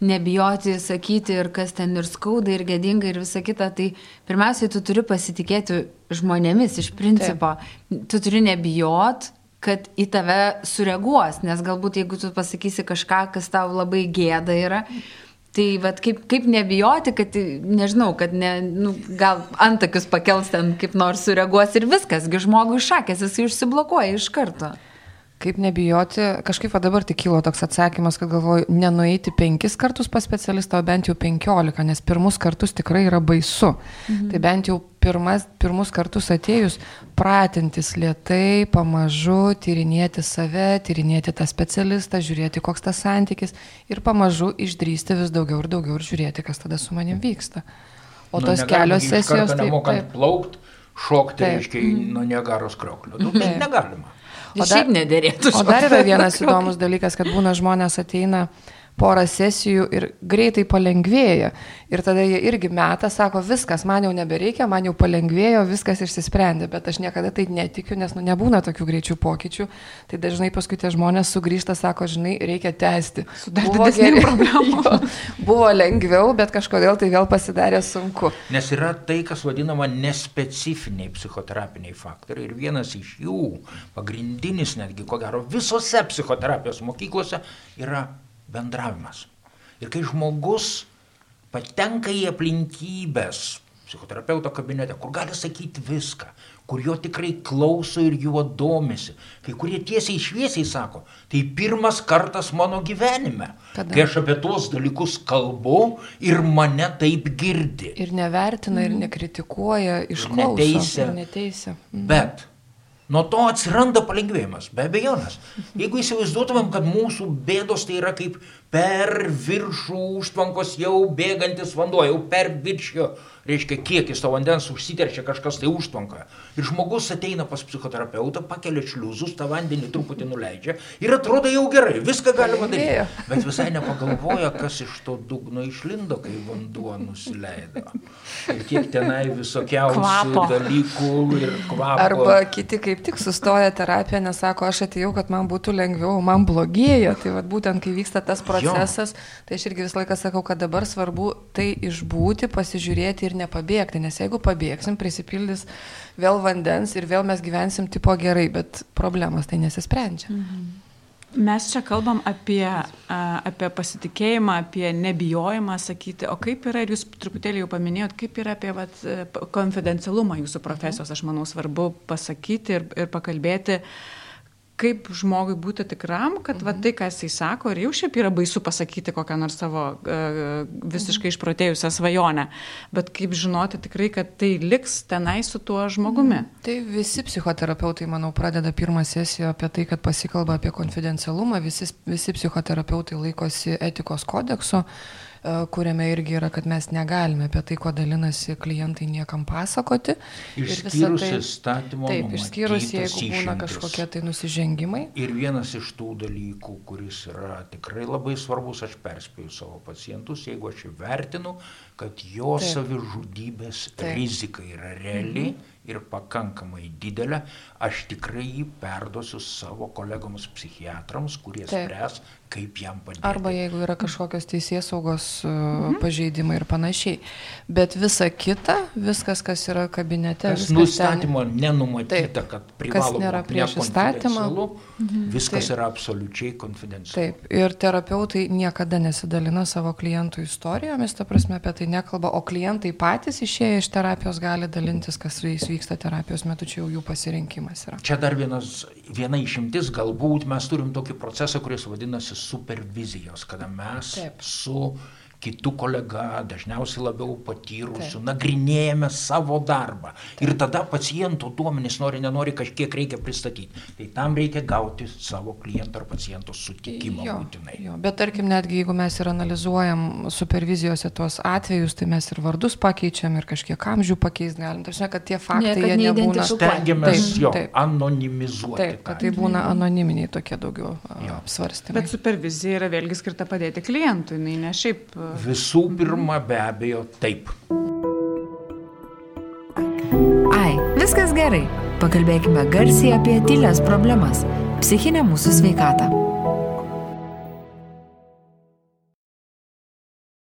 nebijoti sakyti ir kas ten ir skauda, ir gėdinga, ir visa kita, tai pirmiausiai tu turi pasitikėti žmonėmis iš principo. Taip. Tu turi nebijot, kad į tave sureaguos, nes galbūt jeigu tu pasakysi kažką, kas tau labai gėda yra, Tai vat, kaip, kaip nebijoti, kad, nežinau, kad ne, nu, gal antakius pakels ten kaip nors sureaguos ir viskas, gi žmogui šakės, jis užsiblokuoja iš karto. Kaip nebijoti, kažkaip dabar tik kilo toks atsakymas, kad galvoju, nenueiti penkis kartus pas specialistą, o bent jau penkiolika, nes pirmus kartus tikrai yra baisu. Mhm. Tai bent jau pirmas, pirmus kartus atėjus, pratintis lietai, pamažu, tyrinėti save, tyrinėti tą specialistą, žiūrėti, koks tas santykis ir pamažu išdrysti vis daugiau ir daugiau ir žiūrėti, kas tada su manim vyksta. O nu, tos kelios sesijos... Taip, taip. Plaukt, šokti, reiškia, nuo negaros krioklio. Nu, negalima. O dar, šiaip nedėrėtų. O dar yra vienas įdomus dalykas, kad būna žmonės ateina porą sesijų ir greitai palengvėja. Ir tada jie irgi meta, sako, viskas, man jau nebereikia, man jau palengvėjo, viskas išsisprendė, bet aš niekada tai netikiu, nes nu, nebūna tokių greičių pokyčių. Tai dažnai paskui tie žmonės sugrįžta, sako, žinai, reikia tęsti. Buvo, geri, jo, buvo lengviau, bet kažkodėl tai vėl pasidarė sunku. Nes yra tai, kas vadinama nespecifiniai psichoterapiniai faktoriai. Ir vienas iš jų, pagrindinis netgi, ko gero, visose psichoterapijos mokyklose yra bendravimas. Ir kai žmogus patenka į aplinkybės, psichoterapeuto kabinete, kur gali sakyti viską, kur jo tikrai klauso ir juo domisi. Kai kurie tiesiai šviesiai sako, tai pirmas kartas mano gyvenime, Kada? kai aš apie tuos dalykus kalbu ir mane taip girdi. Ir nevertina, ir nekritikuoja, išklauso. neteisia. Ir neteisia. Bet nuo to atsiranda palengvėjimas, be abejonės. Jeigu įsivaizduotumėm, kad mūsų bėdos tai yra kaip per viršų užtvankos jau bėgantis vanduo, jau per viršio, reiškia, kiekis to vandens užsiterčia kažkas tai užtvankoje. Ir žmogus ateina pas psichoterapeutą, pakelia šliuzus, tą vandenį truputį nuleidžia ir atrodo jau gerai, viską galima daryti. Bet visai nepagalvoja, kas iš to dugno išlindo, kai vanduo nusileido. Ir kiek tenai visokiausių Kvapo. dalykų ir kvapo. Arba kiti kaip tik sustoja terapiją, nes sako, aš atėjau, kad man būtų lengviau, man blogėja. Tai vat, būtent kai vyksta tas procesas, tai aš irgi visą laiką sakau, kad dabar svarbu tai išbūti, pasižiūrėti ir nepabėgti. Nes jeigu pabėgsim, prisipildys vėl vandens ir vėl mes gyvensim tipo gerai, bet problemas tai nesisprendžia. Mes čia kalbam apie, a, apie pasitikėjimą, apie nebijojimą sakyti, o kaip yra, ir jūs truputėlį jau paminėjot, kaip yra apie vat, e, konfidencialumą jūsų profesijos, aš manau svarbu pasakyti ir, ir pakalbėti, kaip žmogui būti tikram, kad mhm. va, tai, ką jisai sako, ir jau šiaip yra baisu pasakyti kokią nors savo uh, visiškai išprotėjusią svajonę, bet kaip žinoti tikrai, kad tai liks tenai su tuo žmogumi. Mhm. Tai visi psichoterapeutai, manau, pradeda pirmą sesiją apie tai, kad pasikalba apie konfidencialumą, visi, visi psichoterapeutai laikosi etikos kodekso, e, kuriame irgi yra, kad mes negalime apie tai, ko dalinasi klientai niekam pasakoti. Išskyrus tai- įstatymo Taip, išskyrus jeigu būna išimtis. kažkokie tai nusižengimai. Ir vienas iš tų dalykų, kuris yra tikrai labai svarbus, aš perspėju savo pacientus, jeigu aš įvertinu, kad jo Taip. savižudybės Taip. rizika yra reali ir pakankamai didelė, aš tikrai jį perduosiu savo kolegoms psichiatrams, kurie Taip. spręs, kaip jam padėti. Arba jeigu yra kažkokios teisės saugos mhm. pažeidimai ir panašiai. Bet visa kita, viskas, kas yra kabinete, Kas nustatymo nenumatyta, Taip. kad Kas privalo nėra prieš įstatymą. nekonfidencialu, viskas Taip. yra absoliučiai konfidencialu. Taip, ir terapeutai niekada nesidalina savo klientų istorijomis, ta prasme apie tai nekalba, o klientai patys išėję iš terapijos gali dalintis, kas su jais vyksta terapijos metu, čia jau jų pasirinkimas yra. Čia dar vienas, viena išimtis, galbūt mes turim tokį procesą, kuris vadinasi supervizijos, kada mes Taip. Su kitu kolega, dažniausiai labiau patyrusiu, nagrinėjame savo darbą. Taip. Ir tada paciento duomenys nori, nenori kažkiek reikia pristatyti. Tai tam reikia gauti savo kliento ar paciento sutikimą Jo, būtinai. jo, bet tarkim, netgi jeigu mes ir analizuojam supervizijose tuos atvejus, tai mes ir vardus pakeičiam ir kažkiek amžių pakeist galim. Tarsi, kad tie faktai kad jie nebūna. Stengiamės Taip, jo taip. anonimizuoti. Taip, kad tai būna anoniminiai tokie daugiau Jo. apsvarstymai. Bet supervizija yra vėlgi skirta padėti klientui, ne šiaip. Visų pirma, be abejo, taip. Ai, viskas gerai. Pakalbėkime garsiai apie tylės problemas - psichinę mūsų sveikatą.